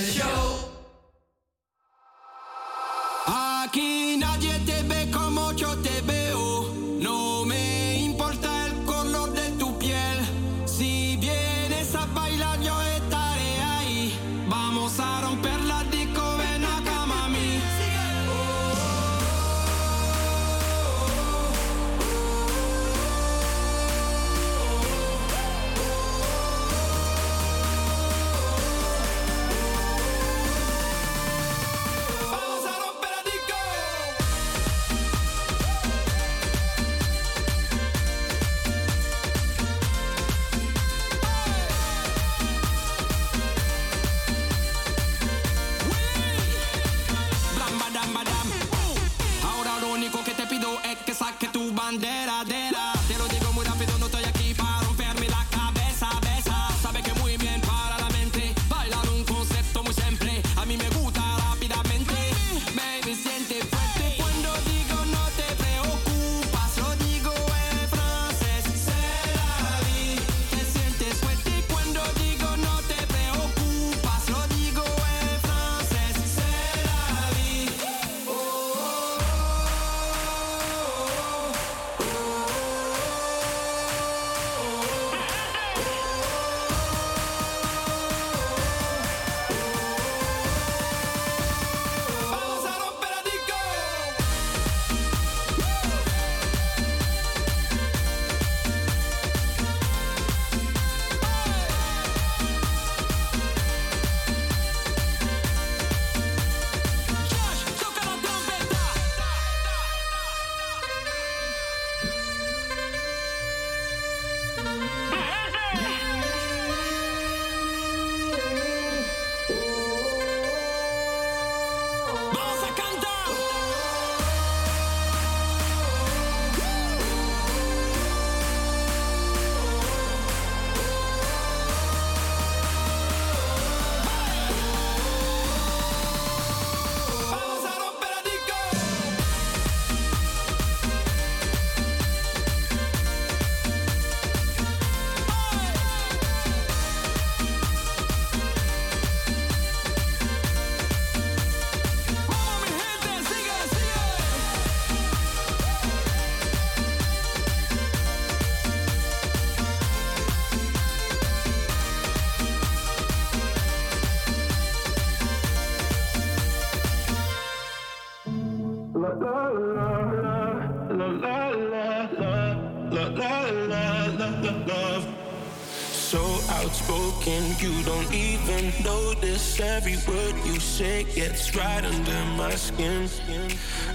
Notice every word you say gets right under my skin.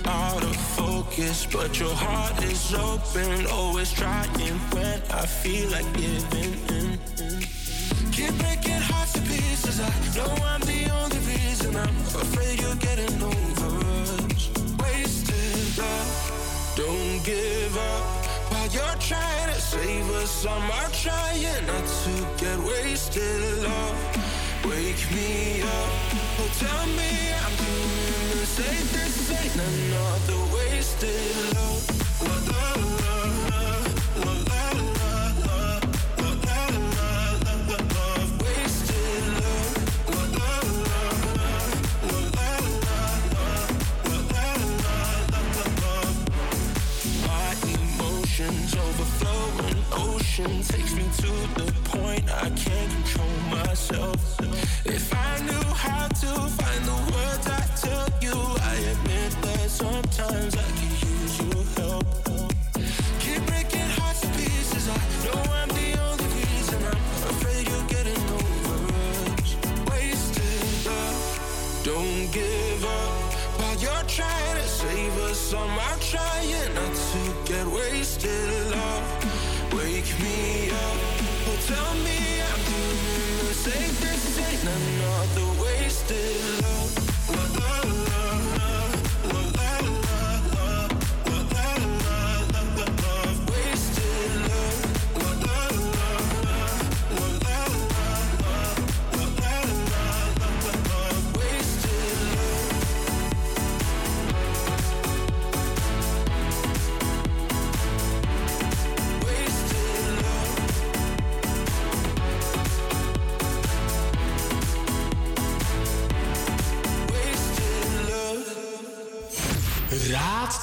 Out of focus, but your heart is open. Always trying when I feel like giving in. Keep breaking hearts to pieces. I know I'm the only reason. I'm afraid you're getting over us. Wasted love. Don't give up. While you're trying to save us, I'm trying not to get wasted. Love, wake me up. Oh, tell me I'm doing the. This ain't another wasted love.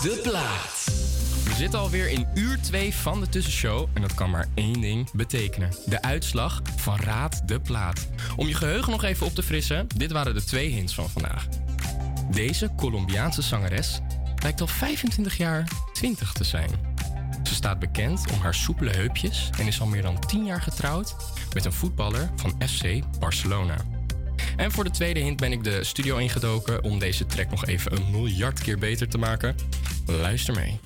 De plaat. We zitten alweer in uur 2 van de tussenshow en dat kan maar één ding betekenen. De uitslag van Raad de plaat. Om je geheugen nog even op te frissen, dit waren de twee hints van vandaag. Deze Colombiaanse zangeres lijkt al 25 jaar 20 te zijn. Ze staat bekend om haar soepele heupjes en is al meer dan 10 jaar getrouwd met een voetballer van FC Barcelona. En voor de tweede hint ben ik de studio ingedoken om deze track nog even een miljard keer beter te maken. Luister mee.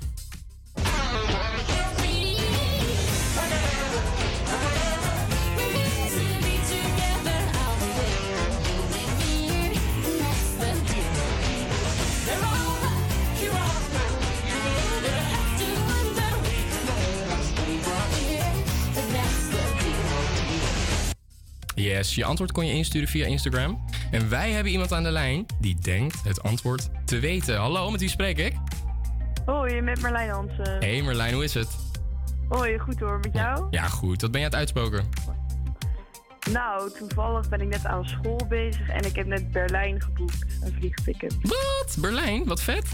Yes, je antwoord kon je insturen via Instagram. En wij hebben iemand aan de lijn die denkt het antwoord te weten. Hallo, met wie spreek ik? Hoi, met Marlijn Hansen. Hey Merlijn, hoe is het? Hoi, goed hoor, met jou? Ja, goed. Wat ben je aan het uitspoken? Nou, toevallig ben ik net aan school bezig en ik heb net Berlijn geboekt, een vliegticket. Wat? Berlijn? Wat vet.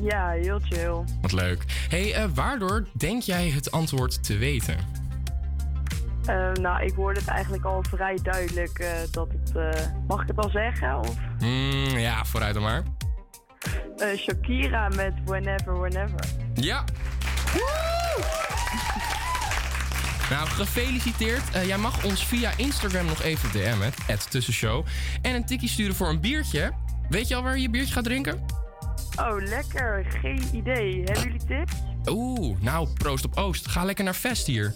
Ja, heel chill. Wat leuk. hey, eh, waardoor denk jij het antwoord te weten? Eh, nou, ik hoorde het eigenlijk al vrij duidelijk eh, dat het... eh, mag ik het al zeggen? Of Hmm, ja, vooruit dan maar. Shakira met Whenever, Whenever. Ja. Nou, gefeliciteerd. Jij mag ons via Instagram nog even DM'en, het tussenshow. En een tikkie sturen voor een biertje. Weet je al waar je je biertje gaat drinken? Oh, lekker. Geen idee. Hebben jullie tips? Oeh, nou, proost op Oost. Ga lekker naar Fest hier.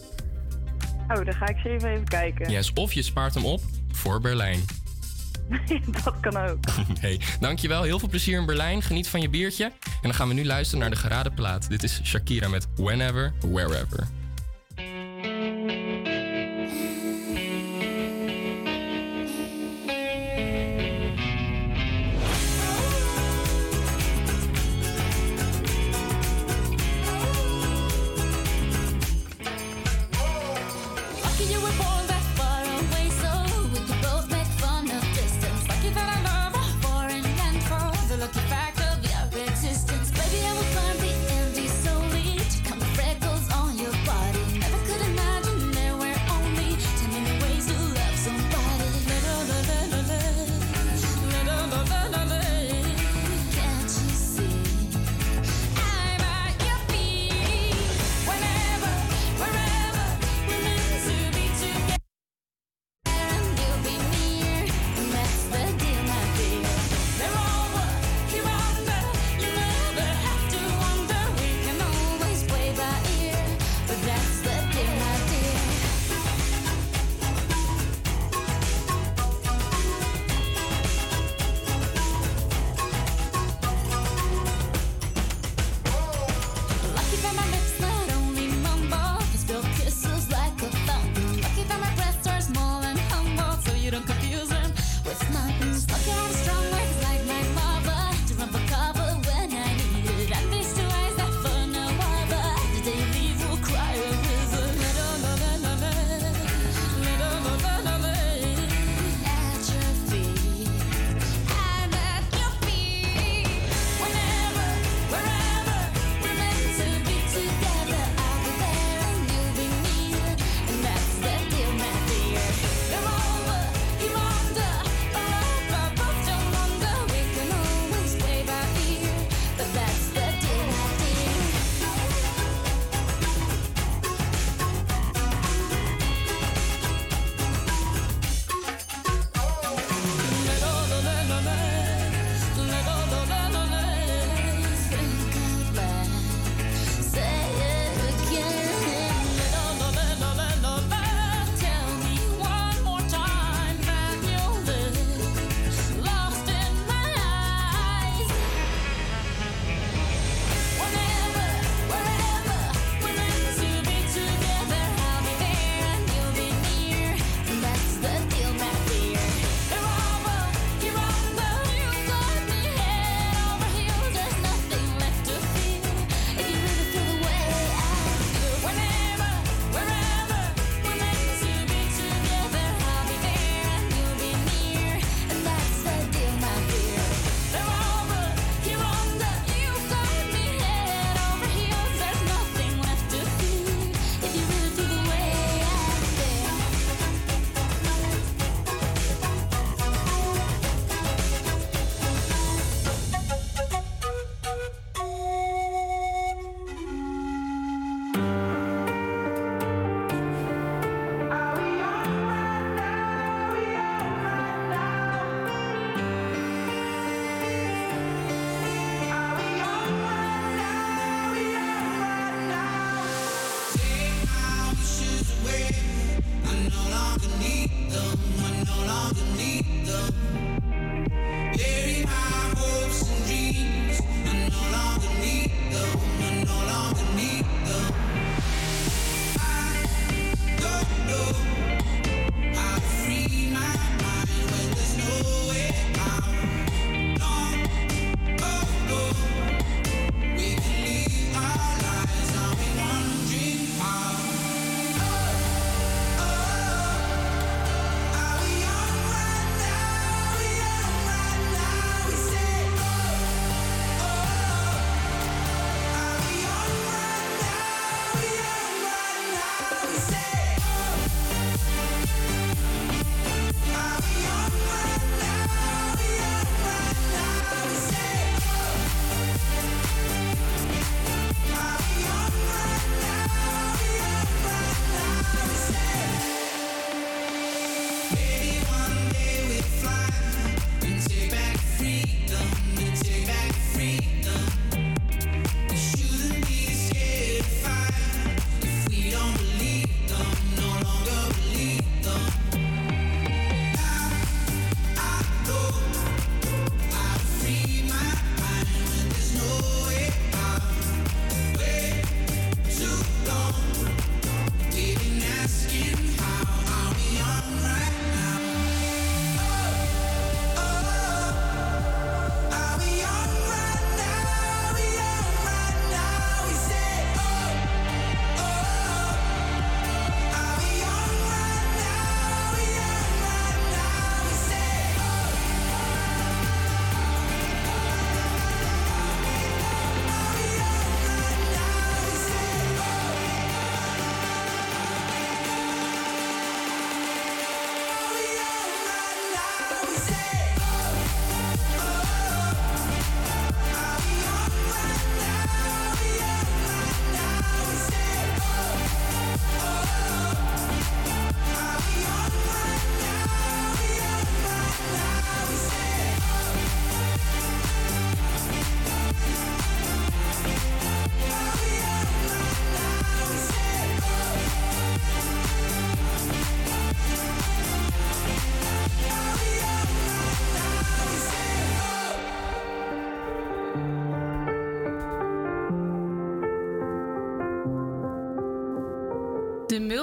Oh, dan ga ik even, even kijken. Yes, of je spaart hem op voor Berlijn. dat kan ook. hey, dankjewel. Heel veel plezier in Berlijn. Geniet van je biertje. En dan gaan we nu luisteren naar de geraden plaat. Dit is Shakira met Whenever, Wherever. It's mine.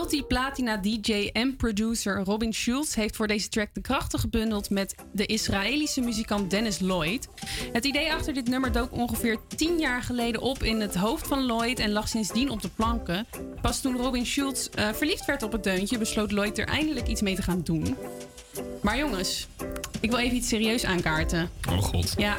Multi-platina DJ en producer Robin Schulz heeft voor deze track de krachten gebundeld met de Israëlische muzikant Dennis Lloyd. Het idee achter dit nummer dook ongeveer 10 jaar geleden op in het hoofd van Lloyd en lag sindsdien op de planken. Pas toen Robin Schulz eh, verliefd werd op het deuntje, besloot Lloyd er eindelijk iets mee te gaan doen. Maar jongens, ik wil even iets serieus aankaarten. Oh god. Ja,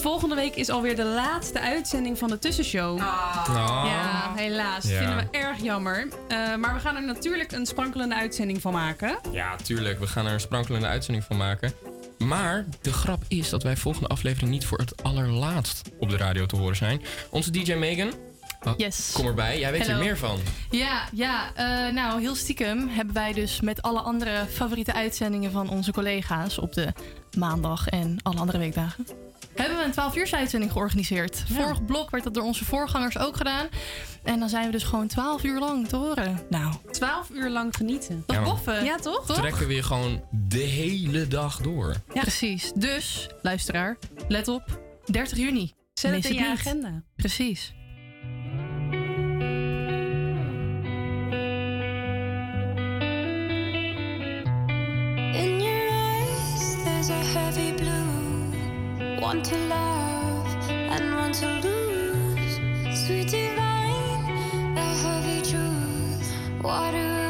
volgende week is alweer de laatste uitzending van de tussenshow. Ja, helaas. Ja. Vinden we erg jammer. Eh, maar we gaan er natuurlijk een sprankelende uitzending van maken. Ja, tuurlijk. We gaan er een sprankelende uitzending van maken. Maar de grap is dat wij volgende aflevering niet voor het allerlaatst op de radio te horen zijn. Onze DJ Megan, oh, Yes. kom erbij. Jij weet Hello. er meer van. Ja, ja eh, nou heel stiekem hebben wij dus met alle andere favoriete uitzendingen van onze collega's op de maandag en alle andere weekdagen. Hebben we een 12 uur uitzending georganiseerd. Vorig blok werd dat door onze voorgangers ook gedaan. En dan zijn we dus gewoon 12 uur lang te horen. Nou, 12 uur lang genieten. Dat Ja, boffen. Ja, toch? Trekken we je gewoon de hele dag door. Ja. Precies. Dus, luisteraar, let op. 30 juni. Zet het in je agenda. Precies. In your eyes, there's a heavy blue. One to love and one to lose. Sweet divine, the heavy truth. Water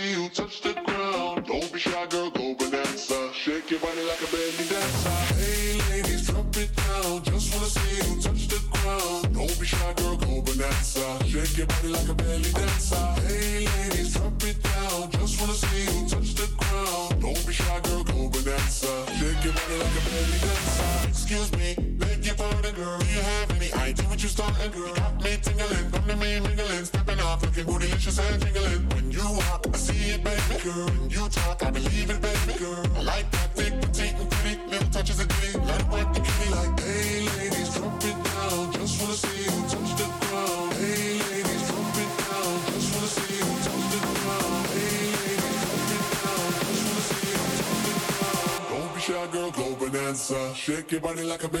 Shake your body like a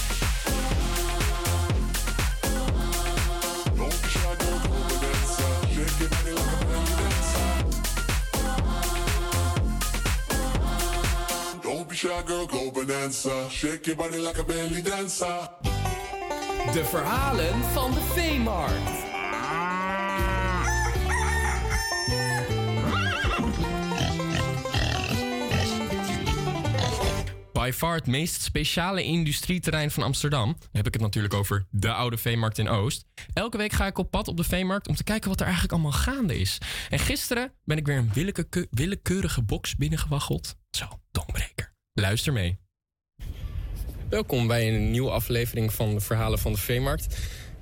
Shake. De verhalen van de Veemarkt. By far het meest speciale industrieterrein van Amsterdam. Dan heb ik het natuurlijk over de oude Veemarkt in Oost. Elke week ga ik op pad op de Veemarkt om te kijken wat er eigenlijk allemaal gaande is. En gisteren ben ik weer een willeke- willekeurige box binnengewaggeld. Zo, tongbreker. Luister mee. Welkom bij een nieuwe aflevering van de Verhalen van de Veemarkt.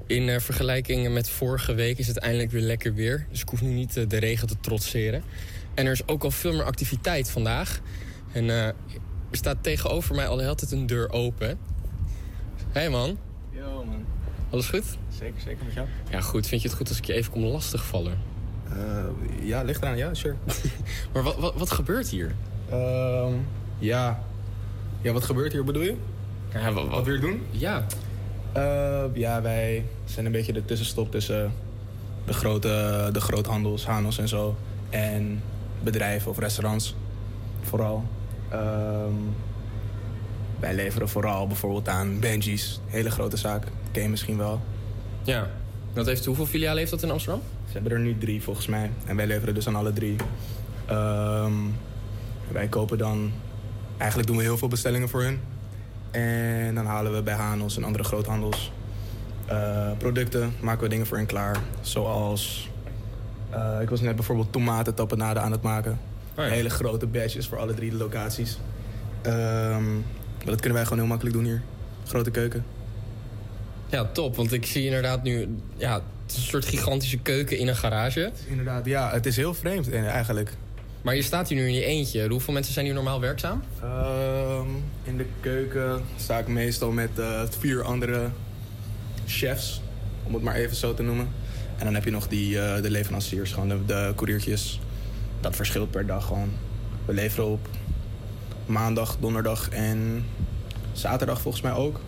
In eh, vergelijking met vorige week is het eindelijk weer lekker weer. Dus ik hoef nu niet eh, de regen te trotseren. En er is ook al veel meer activiteit vandaag. En eh, er staat tegenover mij al de hele tijd een deur open. Hé hey man, Yo man, alles goed? zeker, zeker met jou. Ja goed, vind je het goed als ik je even kom lastigvallen? Ja, ligt eraan, ja, sure. maar wat, wat, wat gebeurt hier? Ehm, ja. ja, wat gebeurt hier bedoel je? Ja, wat, wat wil je doen? Ja. Eh, ja, wij zijn een beetje de tussenstop tussen de grote, de groothandels, Hanos en zo. En bedrijven of restaurants, vooral. Ehm, wij leveren vooral bijvoorbeeld aan Benji's, hele grote zaak. Ken je misschien wel. Ja. Dat heeft, hoeveel filialen heeft dat in Amsterdam? Ze hebben er nu drie volgens mij. En wij leveren dus aan alle drie. Ehm, wij kopen dan... Eigenlijk doen we heel veel bestellingen voor hun. En dan halen we bij Hanos en andere groothandels eh, producten. Maken we dingen voor hen klaar. Zoals... eh, ik was net bijvoorbeeld tomaten tapenade aan het maken. Hele grote batches voor alle drie de locaties. Ehm, maar dat kunnen wij gewoon heel makkelijk doen hier. Grote keuken. Ja, top. Want ik zie inderdaad nu... Ja, het is een soort gigantische keuken in een garage. Inderdaad, ja. Het is heel vreemd eh, eigenlijk. Maar je staat hier nu in je eentje. Hoeveel mensen zijn hier normaal werkzaam? Ehm, in de keuken sta ik meestal met eh, vier andere chefs, om het maar even zo te noemen. En dan heb je nog die, eh, de leveranciers, gewoon de, de couriertjes. Dat verschilt per dag gewoon. We leveren op maandag, donderdag en zaterdag volgens mij ook.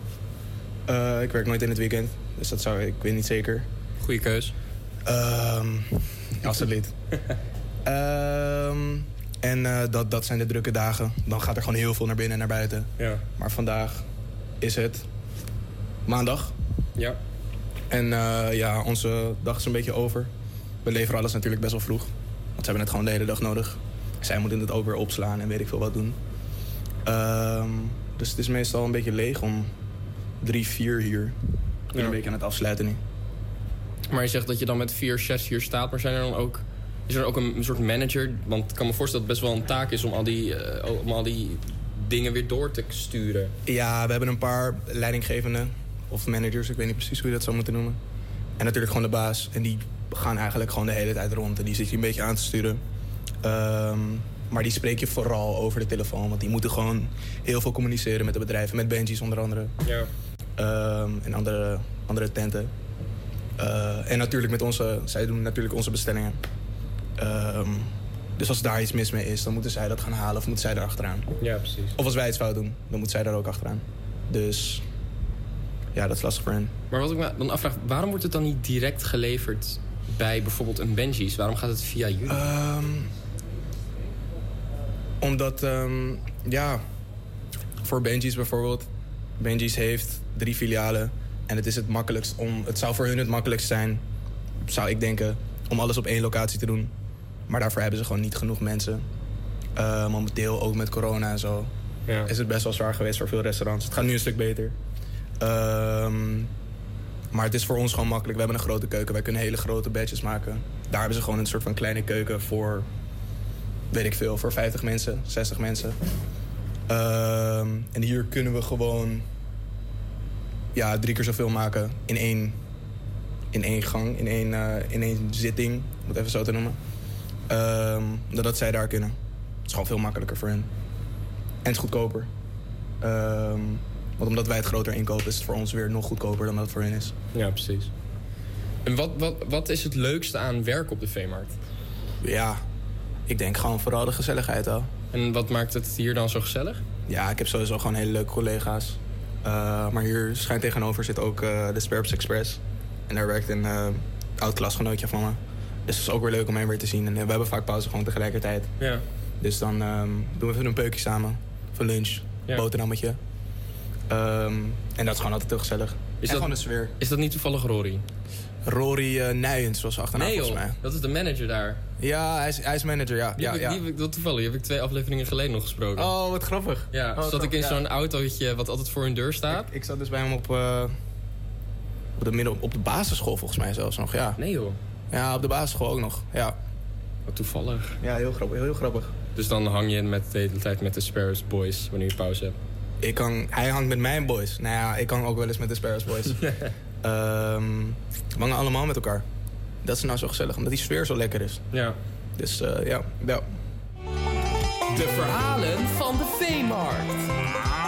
Eh, ik werk nooit in het weekend, dus dat zou ik weet niet zeker. Goeie keus. Ehm absoluut. Ehm, en eh, dat, dat zijn de drukke dagen. Dan gaat er gewoon heel veel naar binnen en naar buiten. Ja. Maar vandaag is het maandag. Ja. En eh, ja, onze dag is een beetje over. We leveren alles natuurlijk best wel vroeg. Want ze hebben het gewoon de hele dag nodig. Zij moeten het ook weer opslaan en weet ik veel wat doen. Ehm, dus het is meestal een beetje leeg om drie, vier hier. Ik ben Ja. een beetje aan het afsluiten nu. Maar je zegt dat je dan met vier chefs hier staat. Maar zijn er dan ook... Is er ook een, soort manager? Want ik kan me voorstellen dat het best wel een taak is om al die, om al die dingen weer door te sturen. Ja, we hebben een paar leidinggevenden of managers. Ik weet niet precies hoe je dat zou moeten noemen. En natuurlijk gewoon de baas. En die gaan eigenlijk gewoon de hele tijd rond. En die zit je een beetje aan te sturen. Ehm, maar die spreek je vooral over de telefoon. Want die moeten gewoon heel veel communiceren met de bedrijven. Met Benji's onder andere. Ja. Ehm, en andere, andere tenten. Eh, en natuurlijk met onze... Zij doen natuurlijk onze bestellingen. Ehm, dus als daar iets mis mee is, dan moeten zij dat gaan halen. Of moeten zij daar achteraan. Ja, precies. Of als wij iets fout doen, dan moet zij daar ook achteraan. Dus ja, dat is lastig voor hen. Maar wat ik me dan afvraag, waarom wordt het dan niet direct geleverd bij bijvoorbeeld een Benji's? Waarom gaat het via jullie? Ehm, omdat, ehm, ja, voor Benji's bijvoorbeeld. Benji's heeft drie filialen. En het is het makkelijkst om. Het zou voor hun het makkelijkst zijn, zou ik denken, om alles op één locatie te doen. Maar daarvoor hebben ze gewoon niet genoeg mensen. Eh, momenteel, ook met corona en zo, Ja. is het best wel zwaar geweest voor veel restaurants. Het gaat nu een stuk beter. Ehm, maar het is voor ons gewoon makkelijk. We hebben een grote keuken. Wij kunnen hele grote batches maken. Daar hebben ze gewoon een soort van kleine keuken voor, weet ik veel, voor 50 mensen, 60 mensen. Ehm, en hier kunnen we gewoon ja, drie keer zoveel maken in één, in één gang, in één, eh, in één zitting, om het even zo te noemen. Dan dat zij daar kunnen. Het is gewoon veel makkelijker voor hen. En het is goedkoper. Ehm, want omdat wij het groter inkopen, is het voor ons weer nog goedkoper dan dat het voor hen is. Ja, precies. En wat, wat, wat is het leukste aan werk op de veemarkt? Ja, ik denk gewoon vooral de gezelligheid al. En wat maakt het hier dan zo gezellig? Ja, ik heb sowieso gewoon hele leuke collega's. Uh, maar hier schijn tegenover zit ook uh, de Sperps Express. En daar werkt een uh, oud klasgenootje van me. Dus het is ook weer leuk om hem weer te zien. En we hebben vaak pauze gewoon tegelijkertijd. Ja. Dus dan um, doen we even een peukje samen. Voor lunch, Ja. boterhammetje. Um, en dat is gewoon altijd heel gezellig. Is en dat, gewoon de sfeer. Is dat niet toevallig Rory? Rory uh, Nijens was achternaam nee volgens mij. dat is de manager daar. Ja, hij is, hij is manager, ja. Die ja, heb ik, ja. die heb ik, dat toevallig, die heb ik twee afleveringen geleden nog gesproken. Oh, wat grappig. Ja, Oh, zat ik in zo'n autootje wat altijd voor hun deur staat. Ik, ik zat dus bij hem op, uh, op, de midden, op de basisschool volgens mij zelfs nog, ja. Nee joh. Ja, op de basisschool ook nog, ja. Wat toevallig. Ja, heel grappig, heel, heel grappig. Dus dan hang je met de hele tijd met de Sparrows Boys wanneer je pauze hebt. Ik kan, hij hangt met mijn boys. Nou ja, ik kan ook wel eens met de Sparrows Boys. um, we hangen allemaal met elkaar. Dat is nou zo gezellig, omdat die sfeer zo lekker is. Ja. Dus uh, ja, ja. De verhalen van de veemarkt.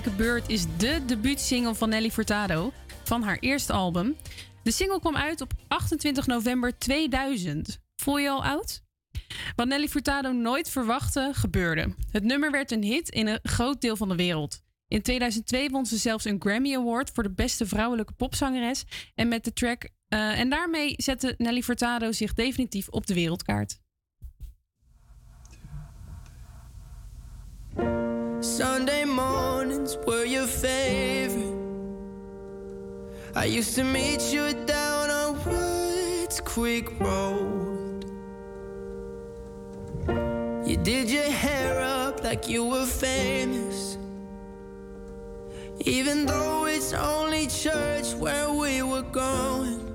Beurt is de debuutsingle van Nelly Furtado van haar eerste album. De single kwam uit op 28 november 2000. Voel je al oud? Wat Nelly Furtado nooit verwachtte, gebeurde. Het nummer werd een hit in een groot deel van de wereld. In 2002 won ze zelfs een Grammy Award voor de beste vrouwelijke popzangeres. En, met de track, eh, en daarmee zette Nelly Furtado zich definitief op de wereldkaart. Sunday mornings were your favorite. I used to meet you down on Woods Creek Road. You did your hair up like you were famous. Even though it's only church where we were going.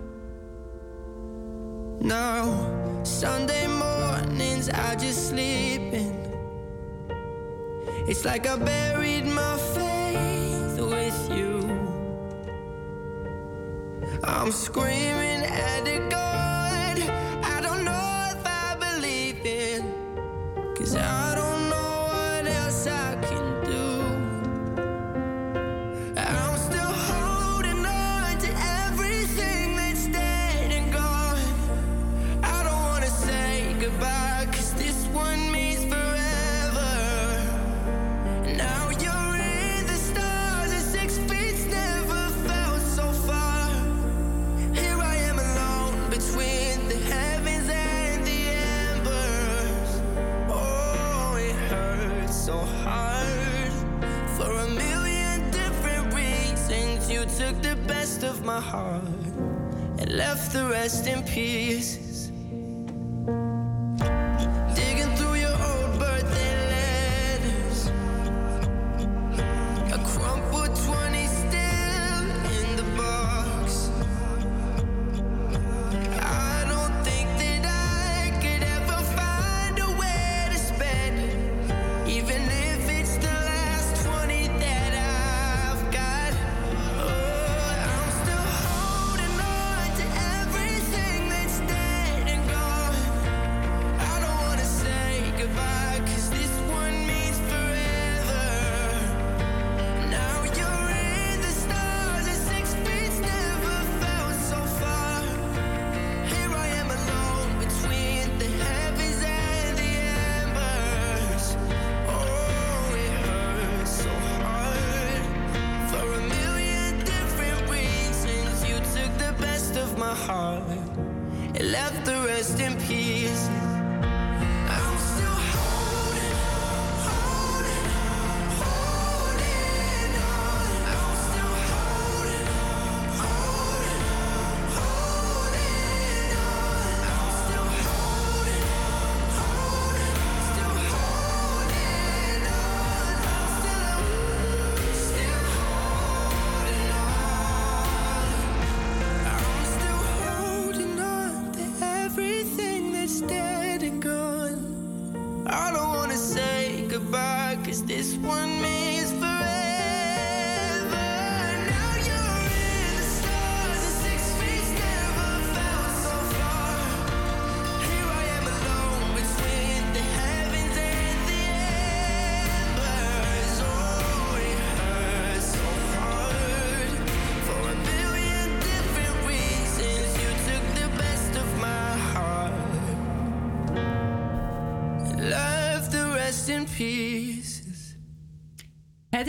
Now, Sunday mornings I just sleep in. It's like I buried my faith with you. I'm screaming at a God I don't know if I believe in. Cause I don't. of my heart and left the rest in peace.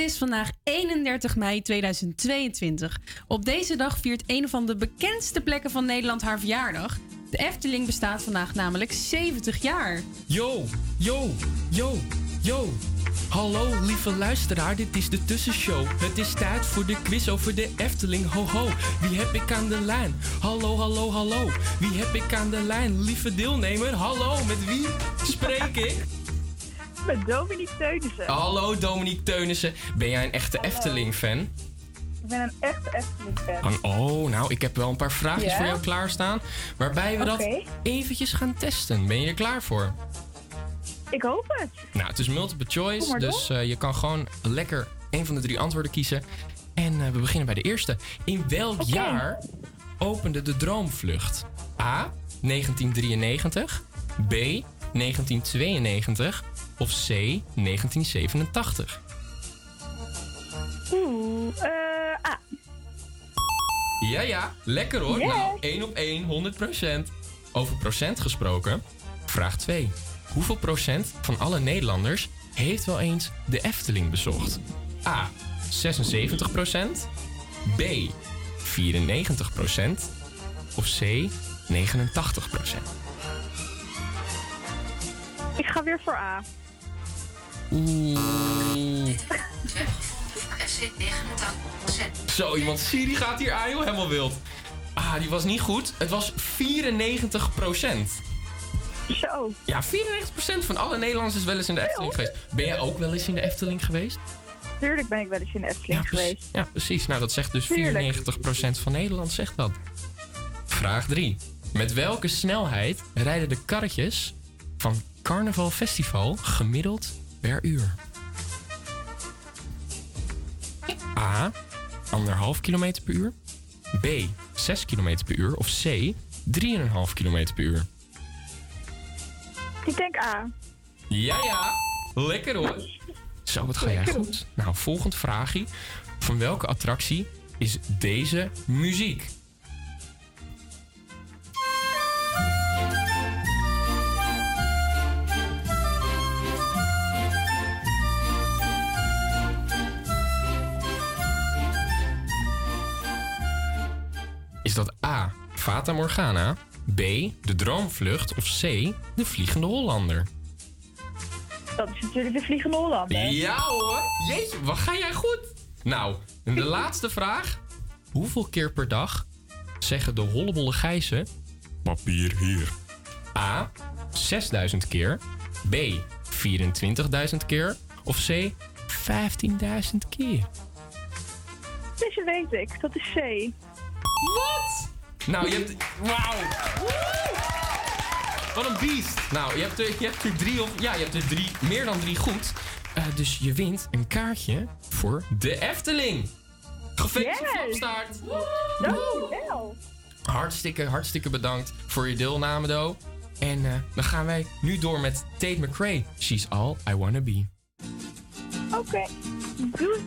Is vandaag 31 mei 2022. Op deze dag viert een van de bekendste plekken van Nederland haar verjaardag. De Efteling bestaat vandaag namelijk 70 jaar. Yo, yo, yo, yo. Hallo lieve luisteraar, dit is de tussenshow. Het is tijd voor de quiz over de Efteling. Ho ho, wie heb ik aan de lijn? Hallo, hallo, hallo. Wie heb ik aan de lijn? Lieve deelnemer, hallo, met wie spreek ik? Met Dominique Teunissen. Hallo Dominique Teunissen. Ben jij een echte Efteling-fan? Ik ben een echte Efteling-fan. Oh, nou, ik heb wel een paar vraagjes Ja? voor jou klaarstaan. Waarbij we dat eventjes gaan testen. Ben je er klaar voor? Ik hoop het. Nou, het is multiple choice, dus eh, je kan gewoon lekker een van de drie antwoorden kiezen. En eh, we beginnen bij de eerste. In welk jaar opende de Droomvlucht? A. 1993, B. 1992 of C. 1987? Oeh, eh, ah. Ja, ja, lekker hoor. Yes. Nou, 1 op 1, 100 procent. Over procent gesproken, vraag 2. Hoeveel procent van alle Nederlanders heeft wel eens de Efteling bezocht? A. 76 procent. B. 94 procent. Of C. 89 procent. Ik ga weer voor A. Oeh. Zo, iemand Siri gaat hier aan, joh, helemaal wild. Ah, die was niet goed. Het was 94 procent. Zo. Ja, 94% van alle Nederlanders is wel eens in de Efteling geweest. Ben jij ook wel eens in de Efteling geweest? Tuurlijk ben ik wel eens in de Efteling geweest. Ja, precies. Nou, dat zegt dus 94% van Nederland zegt dat. Vraag 3. Met welke snelheid rijden de karretjes van Carnaval Festival gemiddeld per uur? A. 1,5 km per uur. B. 6 km per uur. Of C. 3,5 km per uur. Ik denk A. Ja, ja. Lekker hoor. Zo, wat ga jij goed. Nou, volgend vraagje. Van welke attractie is deze muziek? Dat A. Fata Morgana, B. De Droomvlucht of C. De Vliegende Hollander? Dat is natuurlijk de Vliegende Hollander. Ja hoor. Jeetje, wat ga jij goed? Nou, en de laatste vraag. Hoeveel keer per dag zeggen de hollebolle gijzen... Papier hier. A. 6000 keer. B. 24.000 keer. Of C. 15.000 keer. Deze weet ik. Dat is C. Wat? Nou, je hebt... Wauw. Wat een beest. Nou, je hebt er, je hebt er drie of... Ja, je hebt er drie, meer dan drie goed. Eh, dus je wint een kaartje voor de Efteling. Gefeliciteerd, Yes. Flapstaart. Dankjewel. Hartstikke, hartstikke bedankt voor je deelname, Do. En eh, dan gaan wij nu door met Tate McRae. She's all I wanna be. Oké. Doei.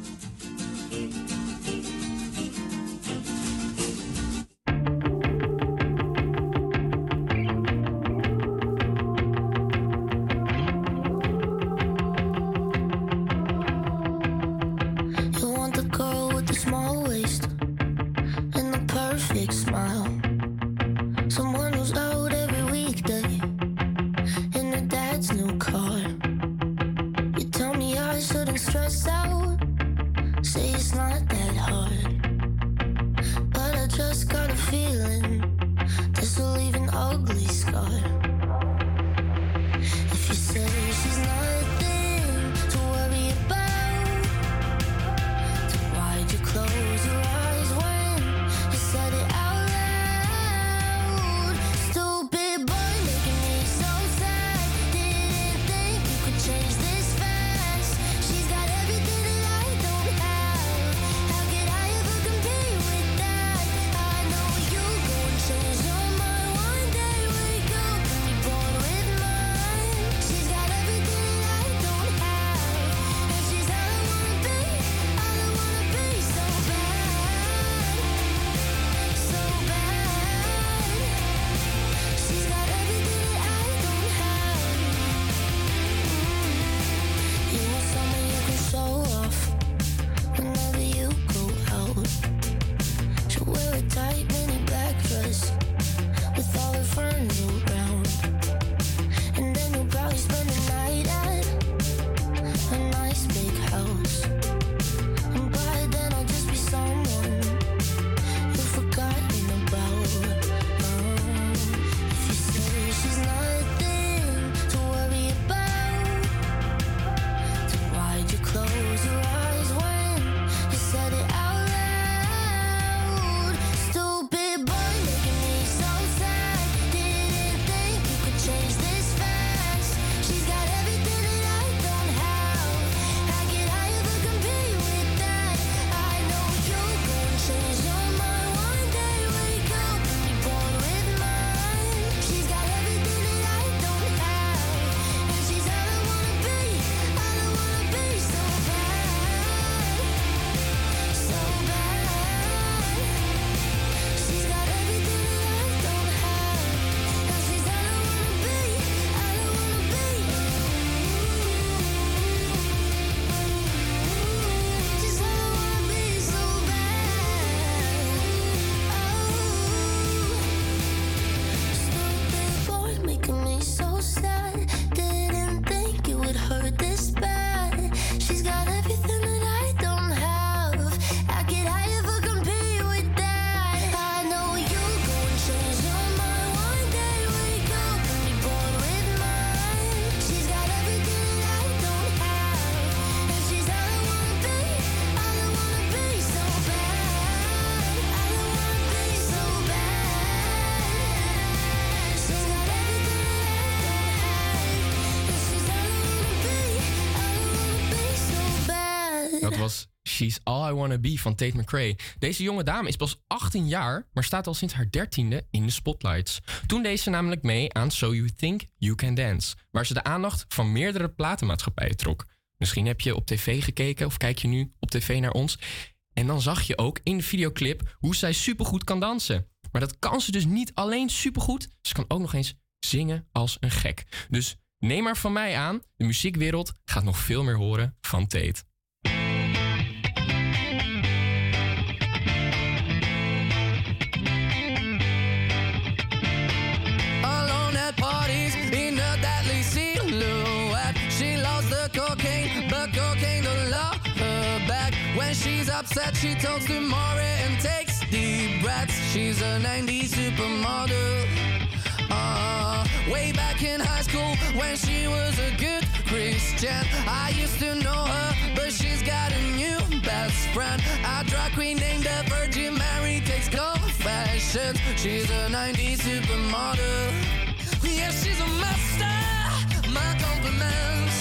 I Wanna Be van Tate McRae. Deze jonge dame is pas 18 jaar, maar staat al sinds haar 13e in de spotlights. Toen deed ze namelijk mee aan So You Think You Can Dance, waar ze de aandacht van meerdere platenmaatschappijen trok. Misschien heb je op tv gekeken of kijk je nu op tv naar ons. En dan zag je ook in de videoclip hoe zij supergoed kan dansen. Maar dat kan ze dus niet alleen supergoed, ze kan ook nog eens zingen als een gek. Dus neem maar van mij aan, de muziekwereld gaat nog veel meer horen van Tate. Talks to Maury and takes deep breaths. She's a 90s supermodel. Uh, way back in high school when she was a good Christian. I used to know her, but she's got a new best friend. A drag queen named the Virgin Mary takes confessions. She's a 90s supermodel. Yeah, she's a master. My compliments.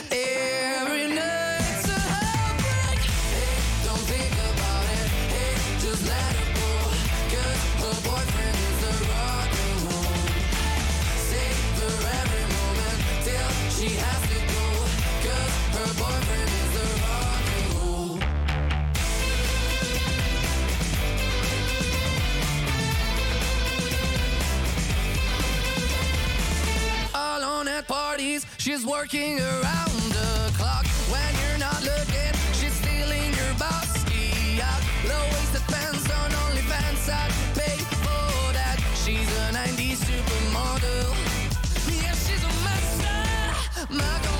at parties. She's working around the clock when you're not looking. She's stealing your bossy out. Low waisted pants on OnlyFans. I'd pay for that. She's a 90s supermodel. Yeah, she's a master. My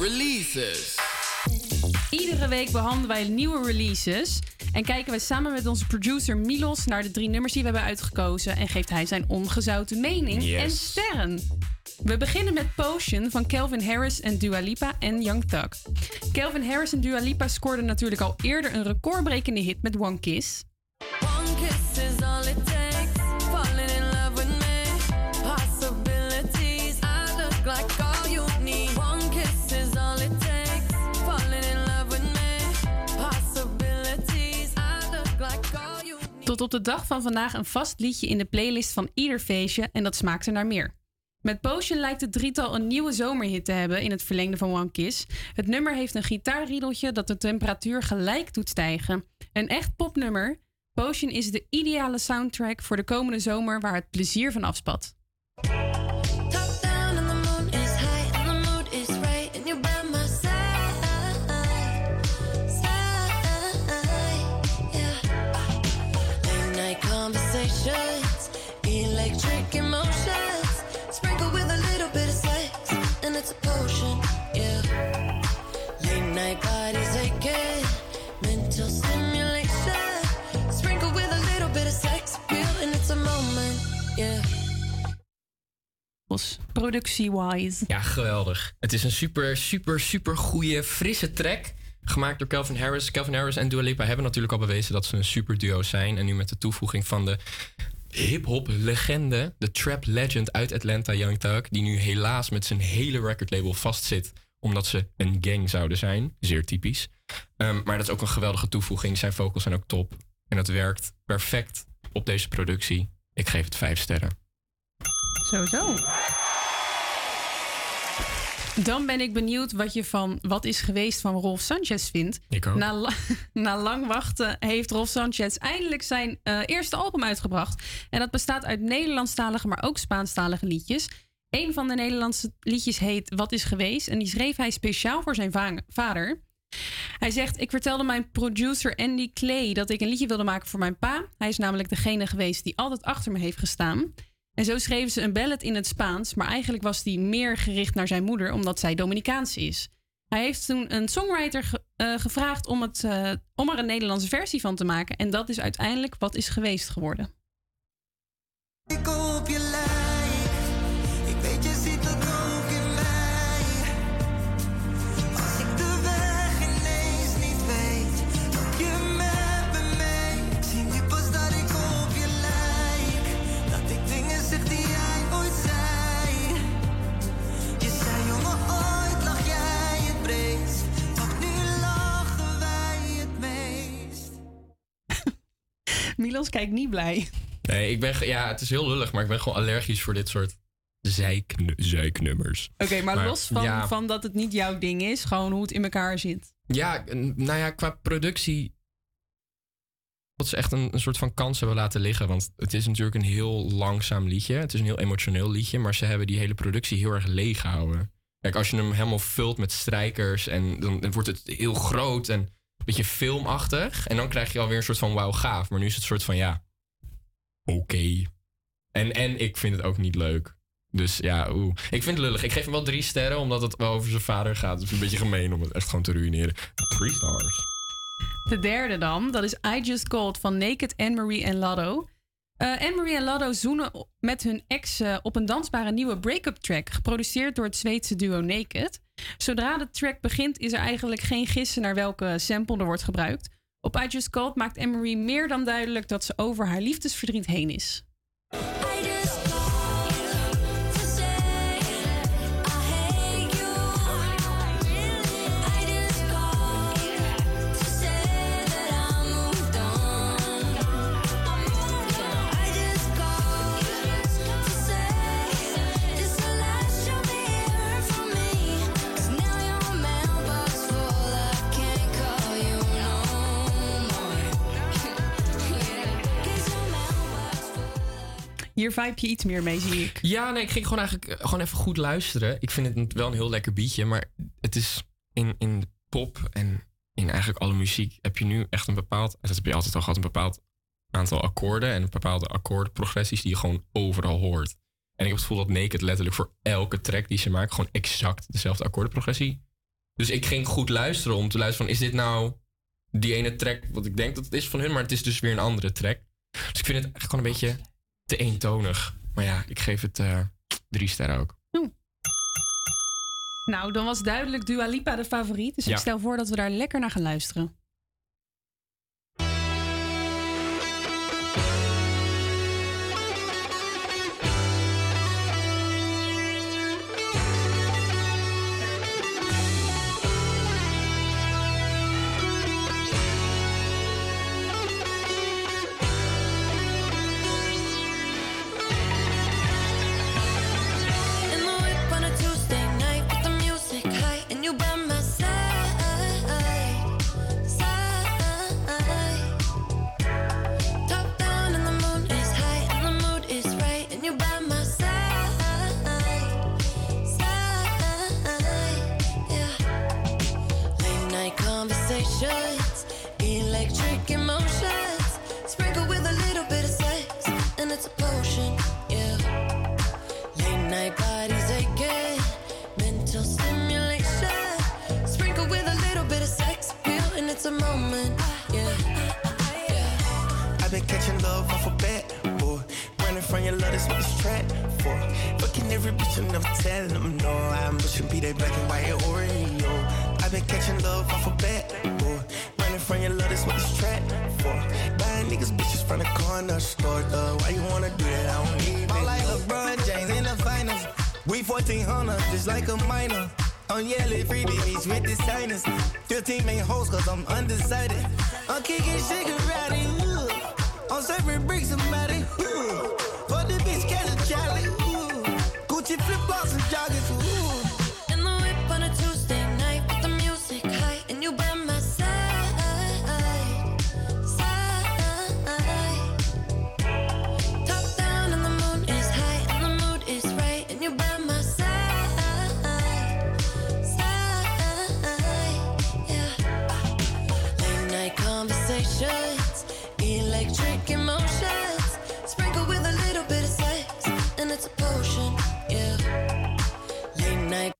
releases. Iedere week behandelen wij nieuwe releases. En kijken we samen met onze producer Milos naar de drie nummers die we hebben uitgekozen. En geeft hij zijn ongezouten mening Yes. en sterren. We beginnen met Potion van Calvin Harris en Dua Lipa en Young Thug. Calvin Harris en Dua Lipa scoorden natuurlijk al eerder een recordbrekende hit met One Kiss. Tot op de dag van vandaag een vast liedje in de playlist van ieder feestje en dat smaakt er naar meer. Met Potion lijkt het drietal een nieuwe zomerhit te hebben in het verlengde van One Kiss. Het nummer heeft een gitaarriedeltje dat de temperatuur gelijk doet stijgen. Een echt popnummer. Potion is de ideale soundtrack voor de komende zomer waar het plezier van afspat. Productie-wise. Ja, geweldig. Het is een super, super, super goede, frisse track. Gemaakt door Calvin Harris. Calvin Harris en Dua Lipa hebben natuurlijk al bewezen dat ze een super duo zijn. En nu met de toevoeging van de hip-hop legende, de trap legend uit Atlanta, Young Thug. Die nu helaas met zijn hele recordlabel vastzit. Omdat ze een gang zouden zijn. Zeer typisch. Ehm, maar dat is ook een geweldige toevoeging. Zijn vocals zijn ook top. En dat werkt perfect op deze productie. Ik geef het vijf sterren. Sowieso. Dan ben ik benieuwd wat je van Wat is geweest van Rolf Sanchez vindt. Ik ook. Na, la- na lang wachten heeft Rolf Sanchez eindelijk zijn eh, eerste album uitgebracht. En dat bestaat uit Nederlandstalige, maar ook Spaanstalige liedjes. Een van de Nederlandse liedjes heet Wat is geweest. En die schreef hij speciaal voor zijn va- vader. Hij zegt: Ik vertelde mijn producer Andy Clay dat ik een liedje wilde maken voor mijn pa. Hij is namelijk degene geweest die altijd achter me heeft gestaan. En zo schreven ze een ballad in het Spaans, maar eigenlijk was die meer gericht naar zijn moeder, omdat zij Dominicaans is. Hij heeft toen een songwriter eh, gevraagd om, het, eh, om er een Nederlandse versie van te maken. En dat is uiteindelijk wat is geweest geworden. Ik op je Milos kijkt niet blij. Nee, ik ben. Ja, het is heel lullig, maar ik ben gewoon allergisch voor dit soort zeiknu- zeiknummers. Oké, maar, los van, ja, van dat het niet jouw ding is, gewoon hoe het in elkaar zit. Ja, nou ja, qua productie. Dat ze echt een, een soort van kans hebben laten liggen. Want het is natuurlijk een heel langzaam liedje. Het is een heel emotioneel liedje. Maar ze hebben die hele productie heel erg leeg gehouden. Kijk, als je hem helemaal vult met strijkers. En dan, dan wordt het heel groot en beetje filmachtig. En dan krijg je alweer een soort van wauw gaaf. Maar nu is het soort van ja. Oké. En, en ik vind het ook niet leuk. Dus ja, oeh. Ik vind het lullig. Ik geef hem wel drie sterren, omdat het over zijn vader gaat. Het is een beetje gemeen om het echt gewoon te ruïneren. Three stars. De derde dan, dat is I Just Called van Naked, Anne-Marie en Laddo. Eh Anne-Marie en Laddo zoenen met hun ex eh, op een dansbare nieuwe break-up track, geproduceerd door het Zweedse duo Naked. Zodra de track begint, is er eigenlijk geen gissen naar welke sample er wordt gebruikt. Op I Just Called maakt Anne-Marie meer dan duidelijk dat ze over haar liefdesverdriet heen is. Hier vibe je iets meer mee, zie ik. Ja, nee, ik ging gewoon eigenlijk eh, gewoon even goed luisteren. Ik vind het wel een heel lekker beatje, maar het is in, in pop en in eigenlijk alle muziek heb je nu echt een bepaald, dat heb je altijd al gehad, een bepaald aantal akkoorden en bepaalde akkoordprogressies die je gewoon overal hoort. En ik heb het gevoel dat Naked letterlijk voor elke track die ze maken gewoon exact dezelfde akkoordenprogressie. Dus ik ging goed luisteren om te luisteren van is dit nou die ene track wat ik denk dat het is van hun, maar het is dus weer een andere track. Dus ik vind het echt gewoon een beetje te eentonig. Maar ja, ik geef het eh, drie sterren ook. Nou, dan was duidelijk Dua Lipa de favoriet. Dus Ja. ik stel voor dat we daar lekker naar gaan luisteren. Conversations, electric emotions, sprinkle with a little bit of sex and it's a potion. Yeah. Late night bodies aching, mental stimulation. Sprinkle with a little bit of sex appeal, and it's a moment. Yeah. I've been catching love off a bat, boy. Running from your love, that's what this track for. Fucking every bitch and never telling them no. I'm pushing be that black and white Oreo. Been catching love off a bat, boy. Running from your love, that's what this track for. Buying niggas bitches from the corner store, though. Why you wanna do that? I don't need Ball like LeBron James in the finals. We 1400, just like a minor. I'm yelling free babies with the signers. 15 main hoes, cause I'm undecided. I'm kicking. Ooh. I'm serving bricks somebody. Ooh. For the bitch, catch a Charlie. Gucci flip flops and joggers. 这